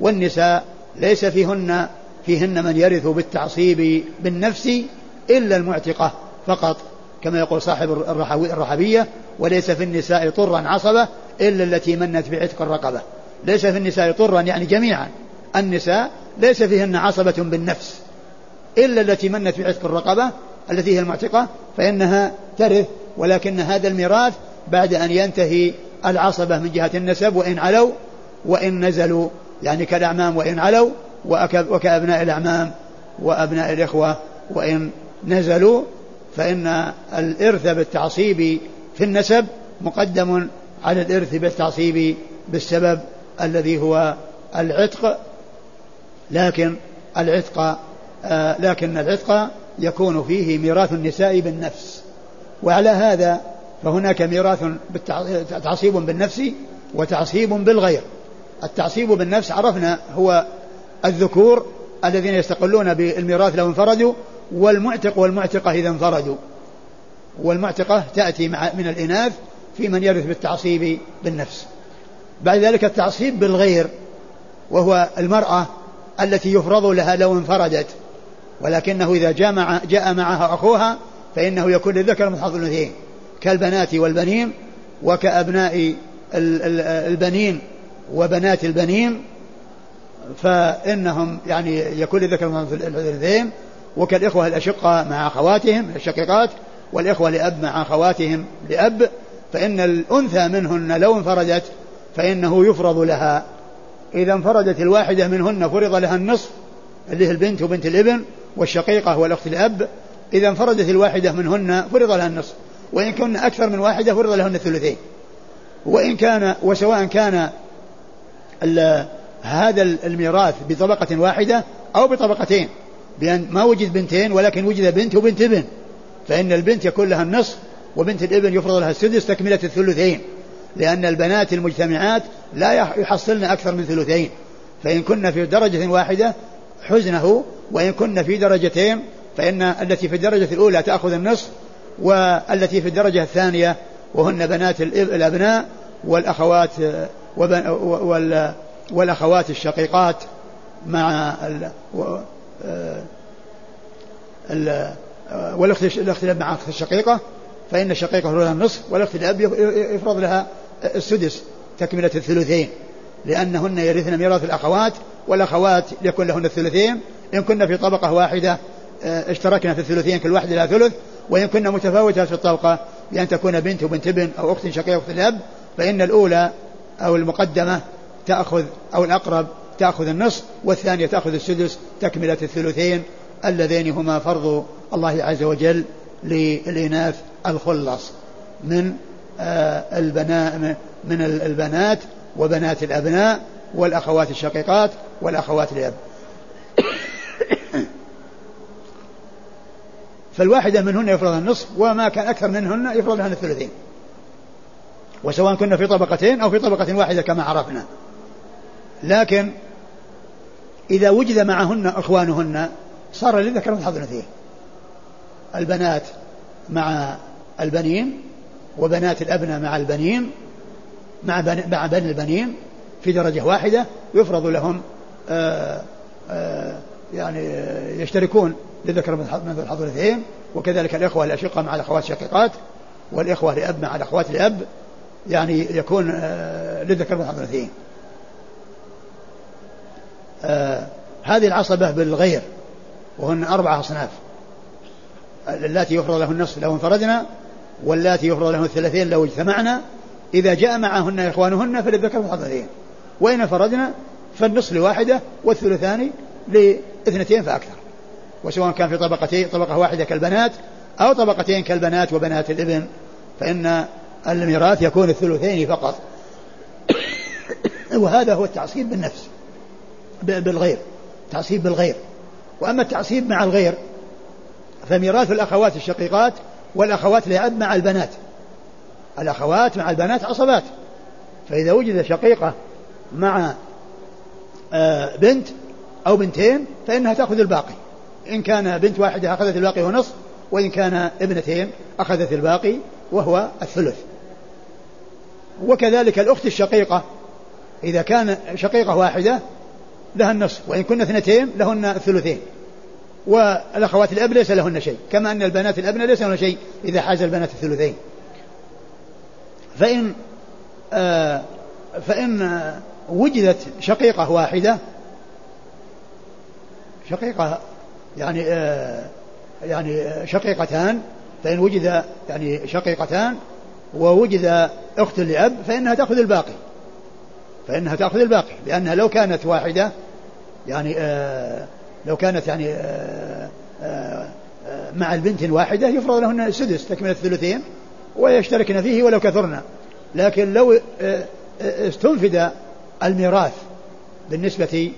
S1: والنساء ليس فيهن فيهن من يرث بالتعصيب بالنفس إلا المعتقة فقط كما يقول صاحب الرحبية وليس في النساء طرا عصبة إلا التي منت بعتق الرقبة. ليس في النساء طرا يعني جميعا. النساء ليس فيهن عصبة بالنفس إلا التي منت بعتق الرقبة التي هي المعتقة فإنها ترث ولكن هذا الميراث بعد أن ينتهي العصبة من جهة النسب وإن علوا وإن نزلوا يعني كالأعمام وإن علوا وكأبناء الأعمام وأبناء الإخوة وإن نزلوا فإن الإرث بالتعصيب في النسب مقدم على الإرث بالتعصيب بالسبب الذي هو العتق لكن العتق آه لكن العتق يكون فيه ميراث النساء بالنفس. وعلى هذا فهناك ميراث تعصيب بالنفس وتعصيب بالغير. التعصيب بالنفس عرفنا هو الذكور الذين يستقلون بالميراث لو انفردوا والمعتق والمعتقة إذا انفردوا. والمعتقة تأتي مع من الإناث في من يرث بالتعصيب بالنفس. بعد ذلك التعصيب بالغير وهو المرأة التي يفرض لها لو انفردت. ولكنه إذا جاء, مع جاء معها أخوها فإنه يكون للذكر من حظ الأنثيين. كالبنات والبنين وكأبناء البنين وبنات البنين فإنهم يعني يكون للذكر من حظ الأنثيين وكالإخوة الأشقة مع أخواتهم الشقيقات والإخوة لأب مع أخواتهم لأب فإن الأنثى منهن لو انفردت فإنه يفرض لها. إذا انفردت الواحدة منهن فرض لها النصف اللي هي البنت وبنت الابن والشقيقة والأخت الأب إذا انفردت الواحدة منهن فرض لها النصف. وإن كن أكثر من واحدة فرض لهن الثلثين. وإن كان وسواء كان هذا الميراث بطبقة واحدة أو بطبقتين. بأن ما وجد بنتين ولكن وجد بنت وبنت ابن. فإن البنت يكون لها النصف وبنت الابن يفرض لها السدس تكملة الثلثين. لأن البنات المجتمعات لا يحصلن أكثر من ثلثين. فإن كن في درجة واحدة حزنه وإن كن في درجتين فإن التي في الدرجة الأولى تأخذ النصف والتي في الدرجة الثانية وهن بنات الأبناء والأخوات والأخوات الشقيقات مع والأخت الأخت مع أخت الشقيقة فإن الشقيقة لها النصف والأخت الأب يفرض لها السدس تكملة الثلثين لأنهن يرثن ميراث الأخوات والأخوات يكون لهن الثلثين إن كنا في طبقة واحدة آه، اشتركنا في الثلثين كل واحد لها ثلث وإن كنا متفاوتات في الطبقة بأن تكون بنت وبنت ابن أو أخت شقيقة أخت الأب فإن الأولى أو المقدمة تأخذ أو الأقرب تأخذ النصف والثانية تأخذ السدس تكملة الثلثين اللذين هما فرض الله عز وجل للإناث الخلص من آه، البناء من البنات وبنات الأبناء والأخوات الشقيقات والأخوات الأب فالواحدة منهن يفرض النصف وما كان أكثر منهن يفرض لهن الثلثين. وسواء كنا في طبقتين أو في طبقة واحدة كما عرفنا. لكن إذا وجد معهن إخوانهن صار للذكر مثل حظ الأنثيين البنات مع البنين وبنات الأبناء مع البنين مع بني, مع بني البنين في درجة واحدة يفرض لهم آآ آآ يعني يشتركون لذكر من الحظ الاثنين وكذلك الإخوة الأشقة مع الأخوات الشقيقات والإخوة لأب مع الأخوات لأب يعني يكون لذكر من الحظ الاثنين آه هذه العصبة بالغير وهن أربعة أصناف. اللاتي يفرض له النصف لو انفردنا واللاتي يفرض له الثلاثين لو اجتمعنا. إذا جاء معهن إخوانهن فللذكر مثل وإن انفردنا فالنصف لواحدة والثلثان لاثنتين فأكثر. وسواء كان في طبقتين طبقة واحدة كالبنات أو طبقتين كالبنات وبنات الإبن فإن الميراث يكون الثلثين فقط. وهذا هو التعصيب بالنفس بالغير تعصيب بالغير. وأما التعصيب مع الغير فميراث الأخوات الشقيقات والأخوات لأب مع البنات. الأخوات مع البنات عصبات. فإذا وجد شقيقة مع آه، بنت أو بنتين فإنها تأخذ الباقي. إن كان بنت واحدة أخذت الباقي ونصف وإن كان ابنتين أخذت الباقي وهو الثلث. وكذلك الأخت الشقيقة إذا كان شقيقة واحدة لها النصف وإن كنا اثنتين لهن الثلثين. والأخوات الأب ليس لهن شيء كما أن البنات الأبنى ليس لهن شيء إذا حاز البنات الثلثين. فإن آه فإن وجدت شقيقة واحدة شقيقة يعني آه يعني شقيقتان فإن وجد يعني شقيقتان ووجد أخت لأب فإنها تأخذ الباقي. فإنها تأخذ الباقي لأنها لو كانت واحدة يعني آه لو كانت يعني آه آه مع البنت الواحدة يفرض لهن السدس تكملة الثلثين ويشتركن فيه ولو كثرنا لكن لو آه، آه، استنفد الميراث بالنسبة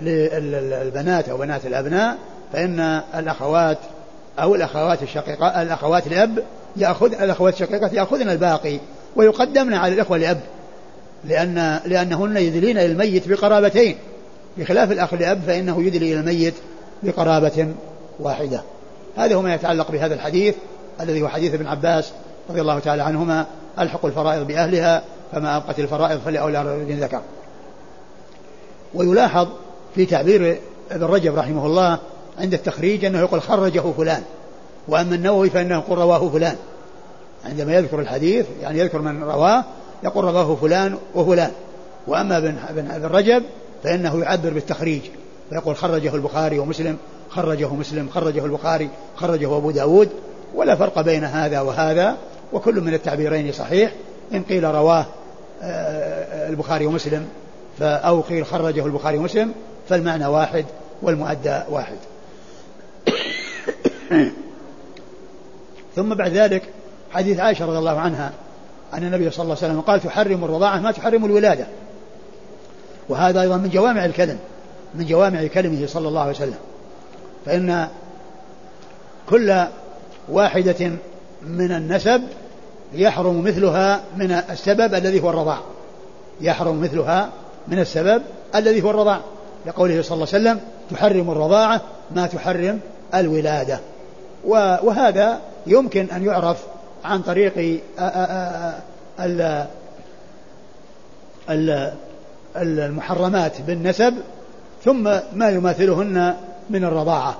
S1: للبنات أو بنات الأبناء فإن الأخوات أو الأخوات الشقيقة الأخوات الأب يأخذ الأخوات الشقيقات يأخذن الباقي ويقدمن على الإخوة الأب لأن لأنهن يدلين الميت بقرابتين. بخلاف الأخ الأب فإنه يدلي الميت بقرابة واحدة. هذا هو ما يتعلق بهذا الحديث الذي هو حديث ابن عباس رضي الله تعالى عنهما ألحق الفرائض بأهلها فما أبقت الفرائض فلأولى رجل ذكر. ويلاحظ في تعبير ابن رجب رحمه الله عند التخريج أنه يقول خرجه فلان وأما النووي فإنه يقول رواه فلان. عندما يذكر الحديث يعني يذكر من رواه يقول رواه فلان وفلان. وأما ابن ابن رجب فإنه يعبر بالتخريج. فيقول خرجه البخاري ومسلم خرجه مسلم خرجه البخاري خرجه أبو داود. ولا فرق بين هذا وهذا وكل من التعبيرين صحيح. إن قيل رواه آه، البخاري ومسلم أو قيل خرجه البخاري ومسلم فالمعنى واحد والمؤدى واحد. ثم بعد ذلك حديث عائشة رضي الله عنها أن النبي صلى الله عليه وسلم قال تحرم الرضاعة ما تحرم الولادة. وهذا أيضا من جوامع الكلم من جوامع كلمه صلى الله عليه وسلم. فإن كل واحدة من النسب يحرم مثلها من السبب الذي هو الرضاع. يحرم مثلها من السبب الذي هو الرضاع. لقوله صلى الله عليه وسلم تحرم الرضاعة ما تحرم الولادة. وهذا يمكن أن يعرف عن طريق المحرمات بالنسب ثم ما يماثلهن من الرضاعة.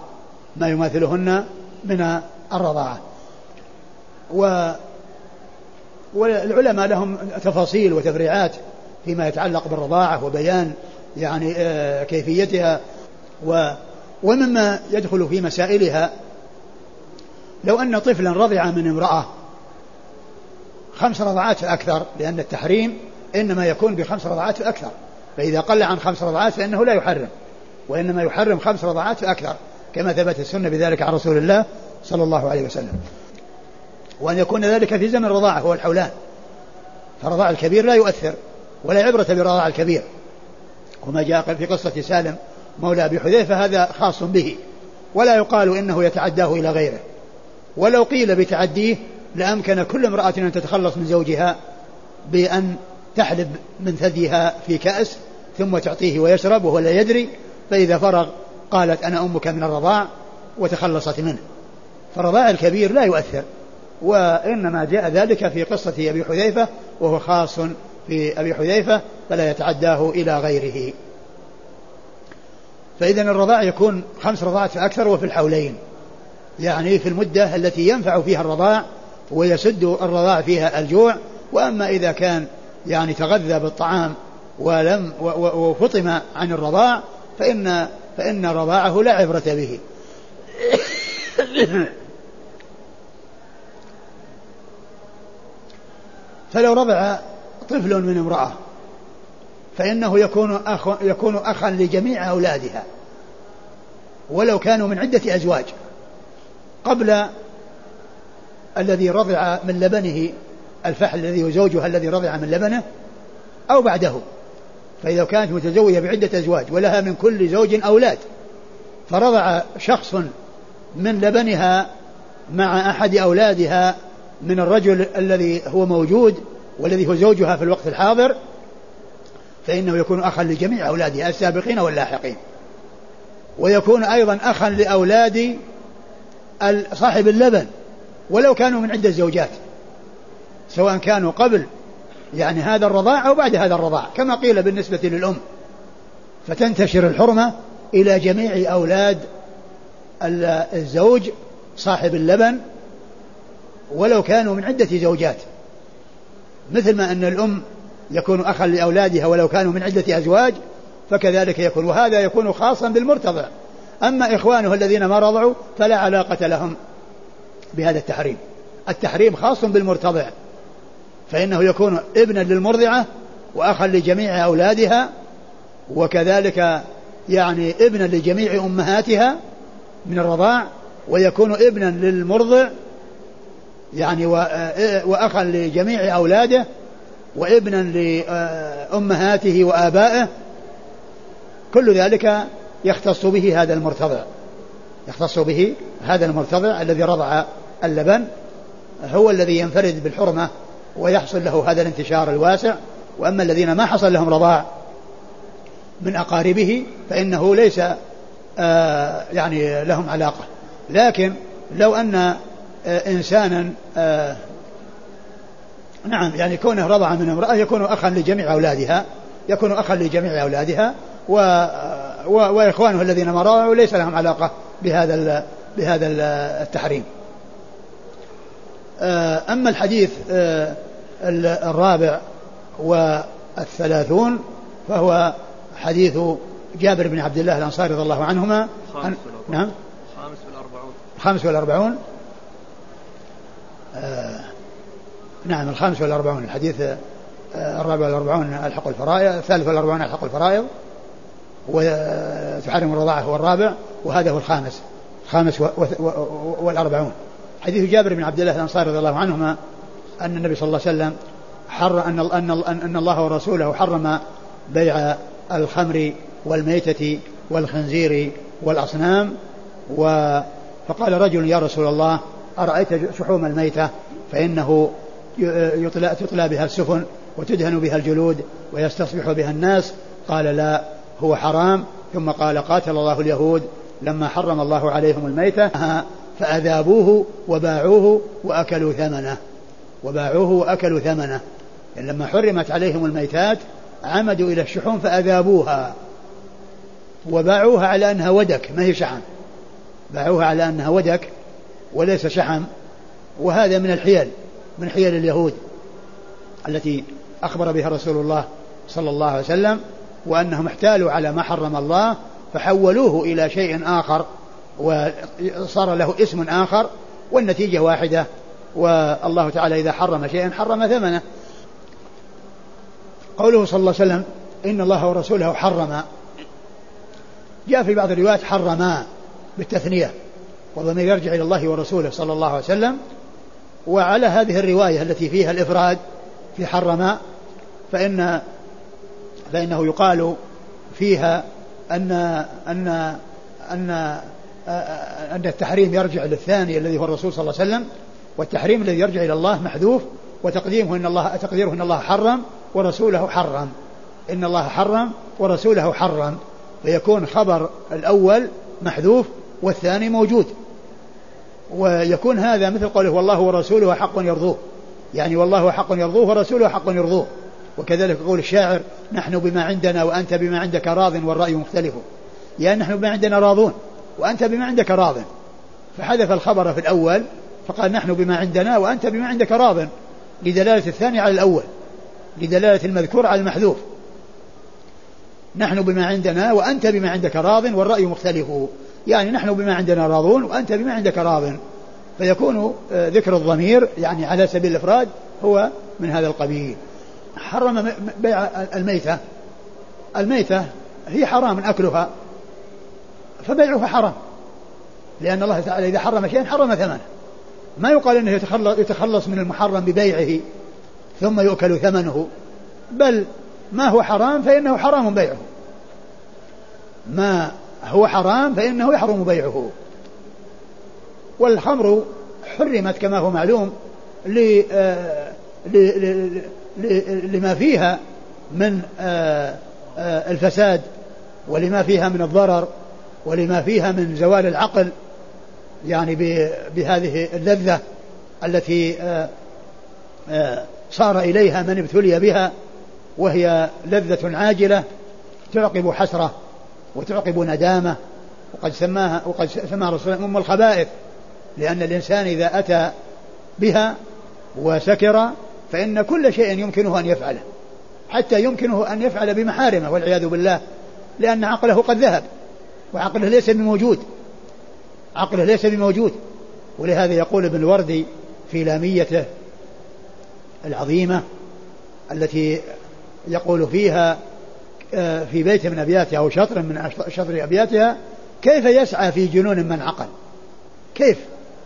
S1: ما يماثلهن من الرضاعة. و والعلماء لهم تفاصيل وتفريعات فيما يتعلق بالرضاعة وبيان يعني آه، كيفيتها و ومما يدخل في مسائلها. لو أن طفلا رضع من امرأة خمس رضعات فأكثر لأن التحريم إنما يكون بخمس رضعات فأكثر فإذا قل عن خمس رضعات فإنه لا يحرم وإنما يحرم خمس رضعات فأكثر كما ثبت السنة بذلك عن رسول الله صلى الله عليه وسلم. وأن يكون ذلك في زمن الرضاعة هو الحولان فرضاع الكبير لا يؤثر ولا عبرة برضاع الكبير. وما جاء في قصة سالم مولى أبي حذيفة هذا خاص به. ولا يقال إنه يتعداه إلى غيره. ولو قيل بتعديه لأمكن كل امرأة أن تتخلص من زوجها بأن تحلب من ثديها في كأس ثم تعطيه ويشرب وهو لا يدري. فإذا فرغ قالت أنا أمك من الرضاع وتخلصت منه. فالرضاع الكبير لا يؤثر. وإنما جاء ذلك في قصة أبي حذيفة وهو خاص في أبي حذيفة فلا يتعداه إلى غيره. فإذا الرضاع يكون خمس رضاعات فأكثر وفي الحولين يعني في المدة التي ينفع فيها الرضاع ويسد الرضاع فيها الجوع وأما إذا كان يعني تغذى بالطعام ولم وفطم عن الرضاع فإن فإن رضاعه لا عبرة به. فلو رضع طفل من امرأة فإنه يكون أخ يكون أخا لجميع أولادها ولو كانوا من عدة أزواج قبل الذي رضع من لبنه الفحل الذي هو زوجها الذي رضع من لبنه أو بعده. فإذا كانت متزوجة بعدة أزواج ولها من كل زوج أولاد فرضع شخص من لبنها مع أحد أولادها من الرجل الذي هو موجود والذي هو زوجها في الوقت الحاضر فإنه يكون أخا لجميع أولادها السابقين واللاحقين. ويكون أيضا أخا لأولاد صاحب اللبن ولو كانوا من عدة زوجات سواء كانوا قبل يعني هذا الرضاع أو بعد هذا الرضاع. كما قيل بالنسبة للأم فتنتشر الحرمة إلى جميع أولاد الزوج صاحب اللبن ولو كانوا من عدة زوجات. مثل ما أن الأم يكون أخا لأولادها ولو كانوا من عدة أزواج فكذلك يكون وهذا يكون خاصا بالمرتضع. أما إخوانه الذين ما رضعوا فلا علاقة لهم بهذا التحريم. التحريم خاص بالمرتضع فإنه يكون ابنا للمرضعة وأخا لجميع أولادها وكذلك يعني ابنا لجميع أمهاتها من الرضاع ويكون ابنا للمرضع يعني وأخا لجميع أولاده وابنا لأمهاته وآبائه كل ذلك يختص به هذا المرتضع. يختص به هذا المرتضع الذي رضع اللبن هو الذي ينفرد بالحرمة ويحصل له هذا الانتشار الواسع. وأما الذين ما حصل لهم رضاع من أقاربه فإنه ليس آه يعني لهم علاقة. لكن لو أن آه إنسانا آه نعم يعني كونه رضع من امرأة يكون أخا لجميع أولادها يكون أخا لجميع أولادها و و وإخوانه الذين ما رضعوا ليس لهم علاقة بهذا بهذا التحريم. آه، أما الحديث آه، الرابع والثلاثون فهو حديث جابر بن عبد الله الأنصاري رضي الله عنهما.
S2: خامس
S1: نعم.
S2: خامس والأربعون.
S1: خامس والأربعون. آه نعم الخامس والأربعون الحديث آه الرابع والأربعون ألحق الفرائض الثالث والأربعون ألحق الفرائض وتحرم الرضاعة هو الرابع وهذا هو الخامس الخامس والأربعون. حديث جابر بن عبد الله الأنصاري رضي الله عنهما أن النبي صلى الله عليه وسلم حر أن أن أن الله ورسوله حرم بيع الخمر والميتة والخنزير والأصنام و فقال رجل يا رسول الله أرأيت شحوم الميتة؟ فإنه يطلى, تطلى بها السفن وتدهن بها الجلود ويستصبح بها الناس. قال لا هو حرام. ثم قال قاتل الله اليهود. لما حرم الله عليهم الميتة فأذابوه وباعوه وأكلوا ثمنه. وباعوه وأكلوا ثمنه. لما حرمت عليهم الميتات عمدوا إلى الشحوم فأذابوها. وباعوها على أنها ودك ما هي شحم. باعوها على أنها ودك وليس شحم وهذا من الحيل من حيل اليهود التي أخبر بها رسول الله صلى الله عليه وسلم وأنهم احتالوا على ما حرم الله فحولوه إلى شيء آخر وصار له اسم آخر والنتيجة واحدة والله تعالى إذا حرم شيئا حرم ثمنه. قوله صلى الله عليه وسلم إن الله ورسوله حرم. جاء في بعض الروايات حرما بالتثنية. والضمير يرجع إلى الله ورسوله صلى الله عليه وسلم. وعلى هذه الرواية التي فيها الإفراد في حرما فإن فإنه يقال فيها أن أن أن أن التحريم يرجع للثاني الذي هو الرسول صلى الله عليه وسلم والتحريم الذي يرجع إلى الله محذوف وتقديمه إن الله تقديره إن الله حرم ورسوله حرم. إن الله حرم ورسوله حرم. فيكون خبر الأول محذوف والثاني موجود. ويكون هذا مثل قوله والله ورسوله حق يرضوه. يعني والله حق يرضوه ورسوله حق يرضوه. وكذلك قول الشاعر نحن بما عندنا وأنت بما عندك راض والرأي مختلف. يعني نحن بما عندنا راضون وأنت بما عندك راض. فحذف الخبر في الأول فقال نحن بما عندنا وأنت بما عندك راض. لدلالة الثاني على الأول. لدلالة المذكور على المحذوف. نحن بما عندنا وأنت بما عندك راض والرأي مختلف. يعني نحن بما عندنا راضون وأنت بما عندك راض. فيكون آه، ذكر الضمير يعني على سبيل الإفراد هو من هذا القبيل. حرم بيع الميتة. الميتة هي حرام أكلها. فبيعها حرام. لأن الله تعالى إذا حرم شيئا حرم ثمنه. ما يقال أنه يتخلص من المحرم ببيعه ثم يؤكل ثمنه. بل ما هو حرام فإنه حرام بيعه. ما هو حرام فإنه يحرم بيعه. والخمر حرمت كما هو معلوم آه، لما فيها من آه، آه، الفساد ولما فيها من الضرر ولما فيها من زوال العقل يعني بهذه اللذة التي صار إليها من ابتلي بها وهي لذة عاجلة تعقب حسرة. وتعقب ندامة. وقد سماها وقد سماها الرسول أم الخبائث. لأن الإنسان إذا أتى بها وسكر فإن كل شيء يمكنه أن يفعله. حتى يمكنه أن يفعل بمحارمه والعياذ بالله. لأن عقله قد ذهب. وعقله ليس بموجود. عقله ليس بموجود. ولهذا يقول ابن الوردي في لاميته العظيمة التي يقول فيها في بيت من أبياتها أو شطر من شطر أبياتها كيف يسعى في جنون من عقل؟ كيف؟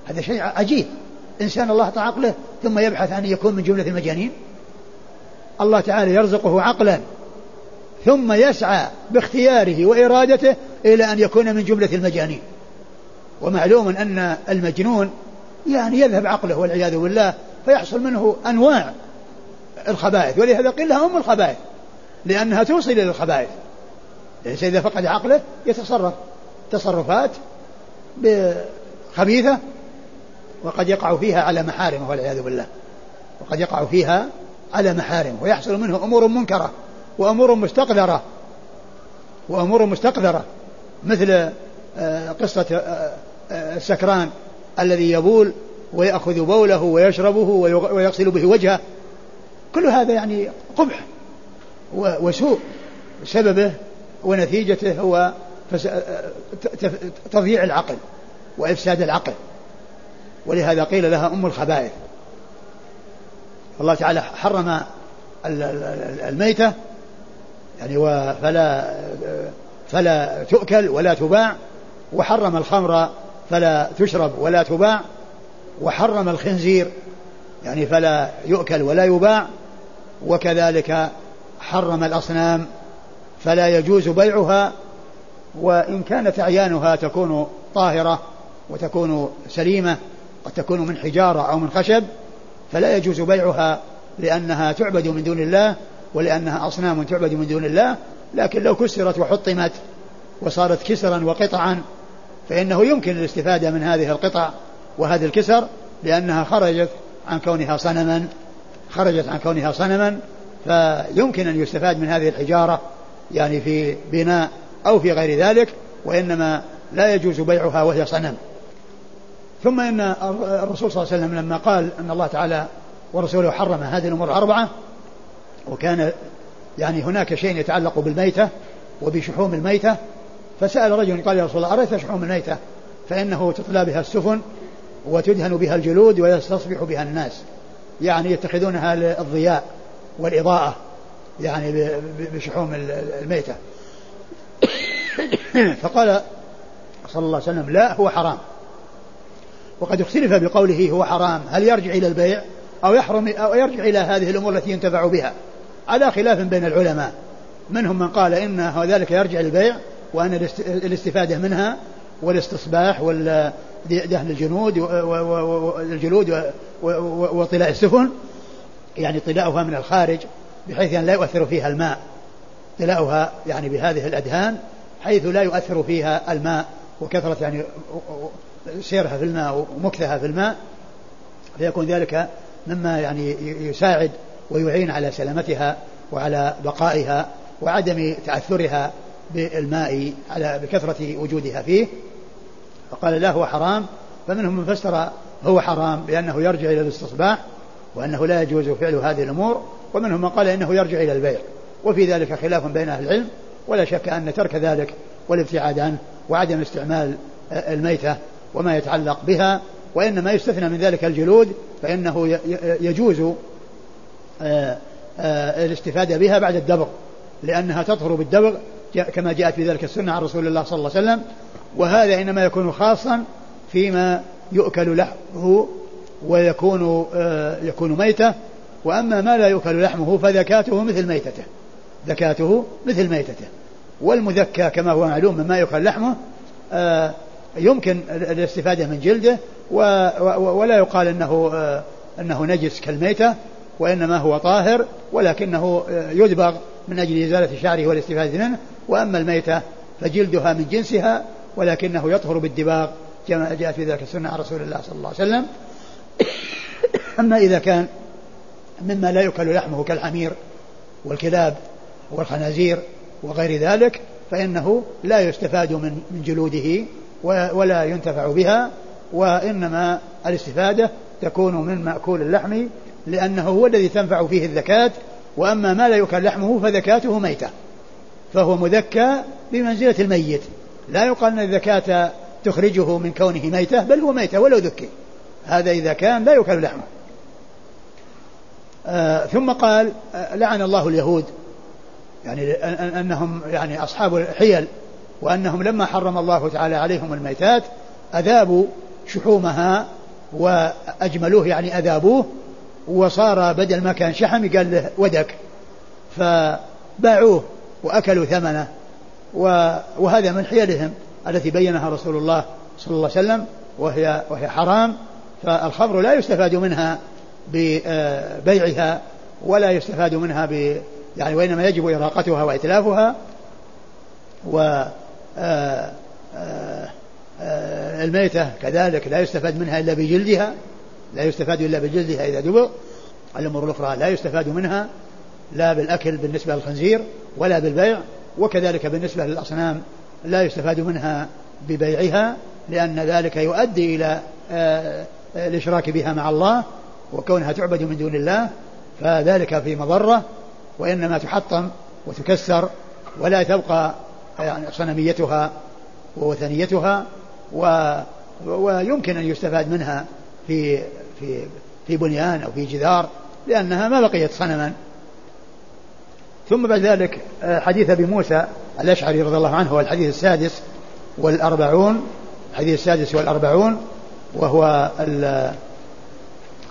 S1: هذا شيء عجيب. إنسان الله أعطى عقله ثم يبحث عن يكون من جملة المجانين. الله تعالى يرزقه عقلا ثم يسعى باختياره وإرادته إلى أن يكون من جملة المجانين. ومعلوم أن المجنون يعني يذهب عقله والعياذ بالله فيحصل منه أنواع الخبائث ولهذا قيل لها أم الخبائث. لأنها توصل إلى الخبائث. ليس إذا فقد عقله يتصرف. تصرفات خبيثة وقد يقع فيها على محارمه والعياذ بالله. وقد يقع فيها على محارمه ويحصل منه أمور منكرة وأمور مستقذرة وأمور مستقذرة مثل آه، قصة آه، آه، السكران الذي يبول ويأخذ بوله ويشربه ويغسل به وجهه. كل هذا يعني قبح. وسوء سببه ونتيجته هو تضييع العقل وإفساد العقل. ولهذا قيل لها أم الخبائث. الله تعالى حرم الميتة يعني فلا فلا تؤكل ولا تباع وحرم الخمر فلا تشرب ولا تباع وحرم الخنزير يعني فلا يؤكل ولا يباع وكذلك حرم الأصنام فلا يجوز بيعها وإن كانت أعيانها تكون طاهرة وتكون سليمة قد تكون من حجارة أو من خشب فلا يجوز بيعها لأنها تعبد من دون الله ولأنها أصنام تعبد من دون الله لكن لو كسرت وحطمت وصارت كسرا وقطعا فإنه يمكن الاستفادة من هذه القطع وهذه الكسر لأنها خرجت عن كونها صنما خرجت عن كونها صنما فيمكن أن يستفاد من هذه الحجارة يعني في بناء أو في غير ذلك وإنما لا يجوز بيعها وهي صنم. ثم إن الرسول صلى الله عليه وسلم لما قال أن الله تعالى ورسوله حرم هذه الأمور الأربعة وكان يعني هناك شيء يتعلق بالميتة وبشحوم الميتة فسأل رجل قال يا رسول الله أريت شحوم الميتة؟ فإنه تطلى بها السفن وتدهن بها الجلود ويستصبح بها الناس يعني يتخذونها للضياء. والإضاءة يعني بشحوم الميتة. فقال صلى الله عليه وسلم لا هو حرام. وقد اختلف بقوله هو حرام هل يرجع إلى البيع أو يحرم أو يرجع إلى هذه الأمور التي ينتفع بها؟ على خلاف بين العلماء. منهم من قال إن ذلك يرجع للبيع وأن الاستفادة منها والاستصباح ودهن الجنود والجلود وطلاء السفن. يعني طلاؤها من الخارج بحيث أن لا يؤثر فيها الماء. طلاؤها يعني بهذه الأدهان حيث لا يؤثر فيها الماء وكثرة يعني سيرها في الماء ومكثها في الماء فيكون ذلك مما يعني يساعد ويعين على سلامتها وعلى بقائها وعدم تعثرها بالماء على بكثرة وجودها فيه. فقال لا هو حرام فمنهم من فسر هو حرام بأنه يرجع إلى الاستصباح وأنه لا يجوز فعل هذه الأمور ومنهم من قال إنه يرجع إلى البيع. وفي ذلك خلاف بين أهل العلم ولا شك أن ترك ذلك والابتعاد عنه وعدم استعمال الميتة وما يتعلق بها وإنما يستثنى من ذلك الجلود فإنه يجوز آه، آه، الاستفادة بها بعد الدبغ لأنها تطهر بالدبغ كما جاءت في ذلك السنة عن رسول الله صلى الله عليه وسلم وهذا إنما يكون خاصا فيما يؤكل لحمه ويكون آه، يكون ميتة. وأما ما لا يؤكل لحمه فذكاته مثل ميتته. ذكاته مثل ميتته. والمذكى كما هو معلوم مما يؤكل لحمه يمكن الاستفادة من جلده ولا يقال أنه أنه نجس كالميتة وإنما هو طاهر ولكنه يدبغ من أجل إزالة شعره والاستفادة منه. وأما الميتة فجلدها من جنسها ولكنه يطهر بالدباغ كما جاء في ذلك السنة عن رسول الله صلى الله عليه وسلم. أما إذا كان مما لا يؤكل لحمه كالحمير والكلاب والخنازير وغير ذلك فإنه لا يستفاد من جلوده ولا ينتفع بها وإنما الاستفادة تكون من مأكول اللحم لأنه هو الذي تنفع فيه الزكاة وأما ما لا يؤكل لحمه فذكاته ميتة. فهو مذكى بمنزلة الميت. لا يقال أن الزكاة تخرجه من كونه ميتة بل هو ميتة ولو ذكي. هذا إذا كان لا يؤكل لحمه. آه ثم قال آه لعن الله اليهود. يعني أنهم يعني أصحاب الحيل وأنهم لما حرم الله تعالى عليهم الميتات أذابوا شحومها وأجملوه يعني أذابوه وصار بدل ما كان شحم قال له ودك. فباعوه وأكلوا ثمنه. وهذا من حيلهم التي بينها رسول الله صلى الله عليه وسلم وهي وهي حرام. فالخمر لا يستفاد منها ببيعها ولا يستفاد منها ب يعني وإنما يجب إراقتها وإتلافها و آه، آه، آه، الميتة كذلك لا يستفاد منها إلا بجلدها لا يستفاد إلا بجلدها إذا دبغ. الأمور الأخرى لا يستفاد منها لا بالأكل بالنسبة للخنزير ولا بالبيع وكذلك بالنسبة للأصنام لا يستفاد منها ببيعها لأن ذلك يؤدي إلى الإشراك بها مع الله وكونها تعبد من دون الله فذلك في مضرة وإنما تحطم وتكسر ولا تبقى يعني صنميتها ووثنيتها و ويمكن أن يستفاد منها في في في بنيان أو في جدار لأنها ما بقيت صنما. ثم بعد ذلك آه، حديث أبي موسى الأشعري رضي الله عنه هو الحديث السادس والأربعون الحديث السادس والأربعون وهو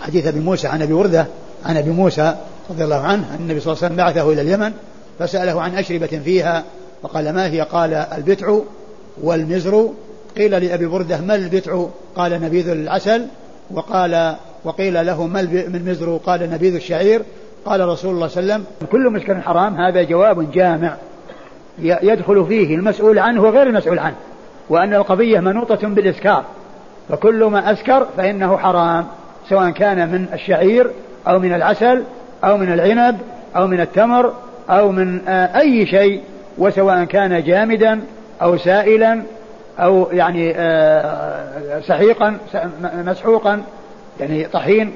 S1: حديث أبي موسى عن أبي وردة عن أبي موسى رضي الله عنه أن النبي صلى الله عليه وسلم بعثه إلى اليمن فسأله عن أشربة فيها فقال ما هي؟ قال البتع والمزر. قيل لأبي بردة ما البتع؟ قال نبيذ العسل. وقال وقيل له ما المزر؟ قال نبيذ الشعير. قال رسول الله صلى الله عليه وسلم كل مسكر حرام هذا جواب جامع. يدخل فيه المسؤول عنه وغير المسؤول عنه وأن القضية منوطة بالإسكار فكل ما أسكر فإنه حرام سواء كان من الشعير أو من العسل أو من العنب أو من التمر أو من آه، أي شيء وسواء كان جامدا أو سائلا أو يعني آه، سحيقا مسحوقا يعني طحين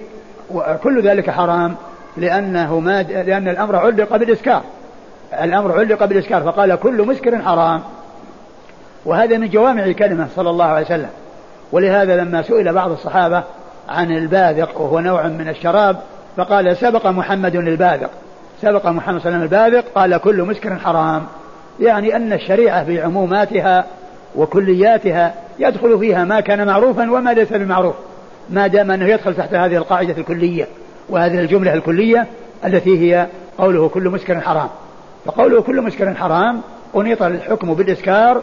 S1: وكل ذلك حرام لأنه ما لأن الأمر علق بالإسكار. الأمر علق بالإسكار فقال كل مسكر حرام. وهذا من جوامع كلمة صلى الله عليه وسلم. ولهذا لما سئل بعض الصحابة عن الباذق وهو نوع من الشراب فقال سبق محمد الباذق سبق محمد صلى الله عليه وسلم الباذق قال كل مسكر حرام. يعني أن الشريعة في عموماتها وكلياتها يدخل فيها ما كان معروفا وما ليس بمعروف. ما دام أنه يدخل تحت هذه القاعدة الكلية وهذه الجملة الكلية التي هي قوله كل مسكر حرام. فقوله كل مسكر حرام أنيط الحكم بالإسكار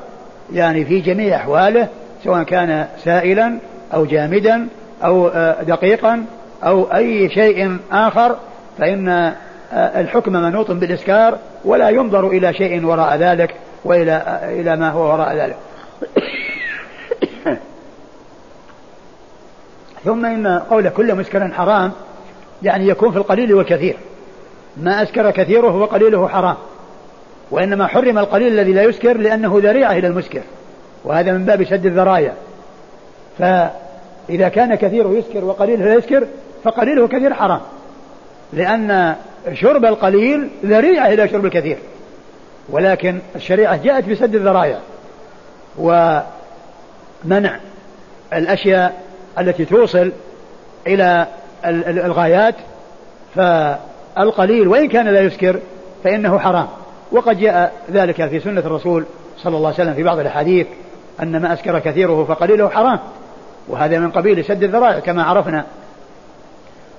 S1: يعني في جميع أحواله سواء كان سائلا أو جامدا أو آه، دقيقا أو أي شيء آخر فإن آه، الحكم منوط بالإسكار ولا ينظر إلى شيء وراء ذلك وإلى آه، إلى ما هو وراء ذلك. ثم إن قول كل مسكر حرام يعني يكون في القليل والكثير. ما أسكر كثيره وقليله حرام وإنما حرم القليل الذي لا يسكر لأنه ذريعة إلى المسكر. وهذا من باب شد الذرايا. فإذا كان كثيره يسكر وقليله لا يسكر فقليله كثير حرام. لأن شرب القليل ذريعة إلى شرب الكثير. ولكن الشريعة جاءت بسد الذرائع ومنع الأشياء التي توصل إلى الغايات. فالقليل وإن كان لا يسكر فإنه حرام. وقد جاء ذلك في سنة الرسول صلى الله عليه وسلم في بعض الأحاديث. أن ما أسكر كثيره فقليله حرام. وهذا من قبيل سد الذرائع كما عرفنا.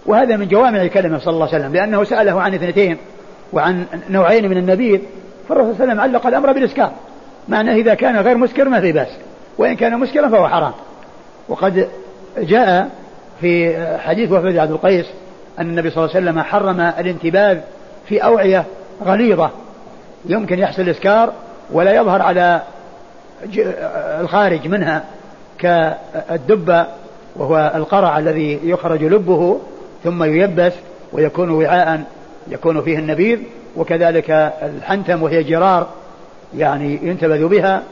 S1: وهذا من جوامع كلمة صلى الله عليه وسلم لأنه سأله عن اثنتين وعن نوعين من النبيذ فالرسول صلى الله عليه وسلم علق الأمر بالإسكار. معناه إذا كان غير مسكر ما في بأس وإن كان مسكرا فهو حرام. وقد جاء في حديث وفد عبد القيس أن النبي صلى الله عليه وسلم حرم الانتباذ في أوعية غليظة. يمكن يحصل إسكار ولا يظهر على الخارج منها كالدبة وهو القرع الذي يخرج لبه ثم ييبس ويكون وعاء يكون فيه النبيذ وكذلك الحنتم وهي جرار يعني ينتبذ بها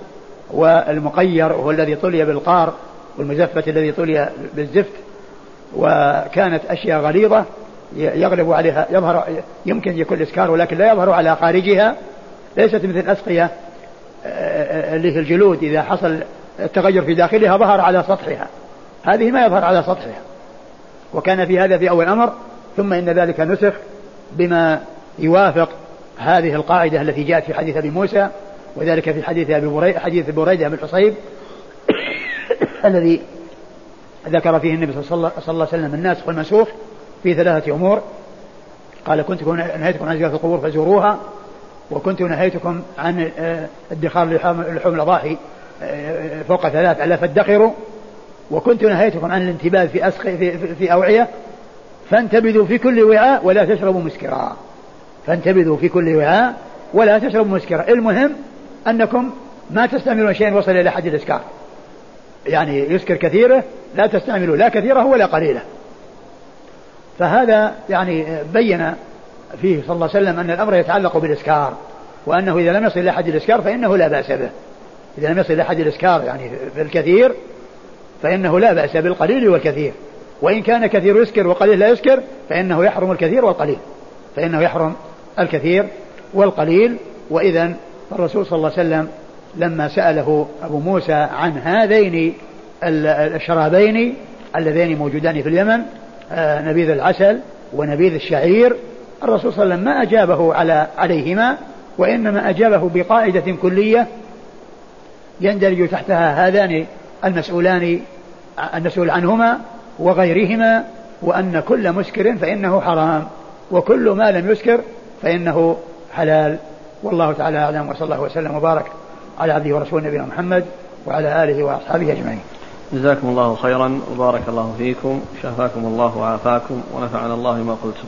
S1: والمقير وهو الذي طلي بالقار والمزفة الذي طلي بالزفت وكانت أشياء غليظة يغلب عليها يظهر يمكن يكون إسكار ولكن لا يظهر على خارجها ليست مثل الأسقية اللي في الجلود إذا حصل التغير في داخلها ظهر على سطحها. هذه ما يظهر على سطحها. وكان في هذا في أول أمر ثم إن ذلك نسخ بما يوافق هذه القاعدة التي جاءت في حديث أبي موسى وذلك في حديث أبي بريدة حديث بريدة بن الحصيب الذي ذكر فيه النبي صلى الله عليه وسلم الناسخ والمنسوخ في ثلاثة أمور. قال كنت نهيتكم عن زيارة القبور فزوروها. وكنت نهيتكم عن آه، ادخار لحوم الأضاحي آه، فوق ثلاث ألا فادخروا. وكنت نهيتكم عن الانتباه في أسخ في, في أوعية. فانتبذوا في كل وعاء ولا تشربوا مسكرا. فانتبذوا في كل وعاء ولا تشربوا مسكرا. المهم أنكم ما تستعملون شيئا وصل إلى حد الإسكار. يعني يسكر كثيره لا تستعملوا لا كثيره ولا قليله. فهذا يعني بين فيه صلى الله عليه وسلم أن الأمر يتعلق بالإسكار وأنه إذا لم يصل إلى حد الإسكار فإنه لا بأس به. إذا لم يصل إلى حد الإسكار يعني في الكثير فإنه لا بأس بالقليل والكثير. وإن كان كثير يسكر وقليل لا يسكر فإنه يحرم الكثير والقليل. فإنه يحرم الكثير والقليل. وإذا الرسول صلى الله عليه وسلم لما سأله أبو موسى عن هذين الشرابين اللذين موجودان في اليمن آه، نبيذ العسل ونبيذ الشعير الرسول صلى الله عليه وسلم ما أجابه على عليهما وإنما أجابه بقاعدة كلية يندرج تحتها هذان المسؤولان المسؤول عنهما وغيرهما وأن كل مسكر فإنه حرام وكل ما لم يسكر فإنه حلال. والله تعالى أعلم وصلى الله وسلم وبارك على عبده ورسوله نبينا محمد وعلى آله وأصحابه أجمعين.
S2: جزاكم الله خيرا وبارك الله فيكم شفاكم الله وعافاكم ونفعنا الله ما قلتم.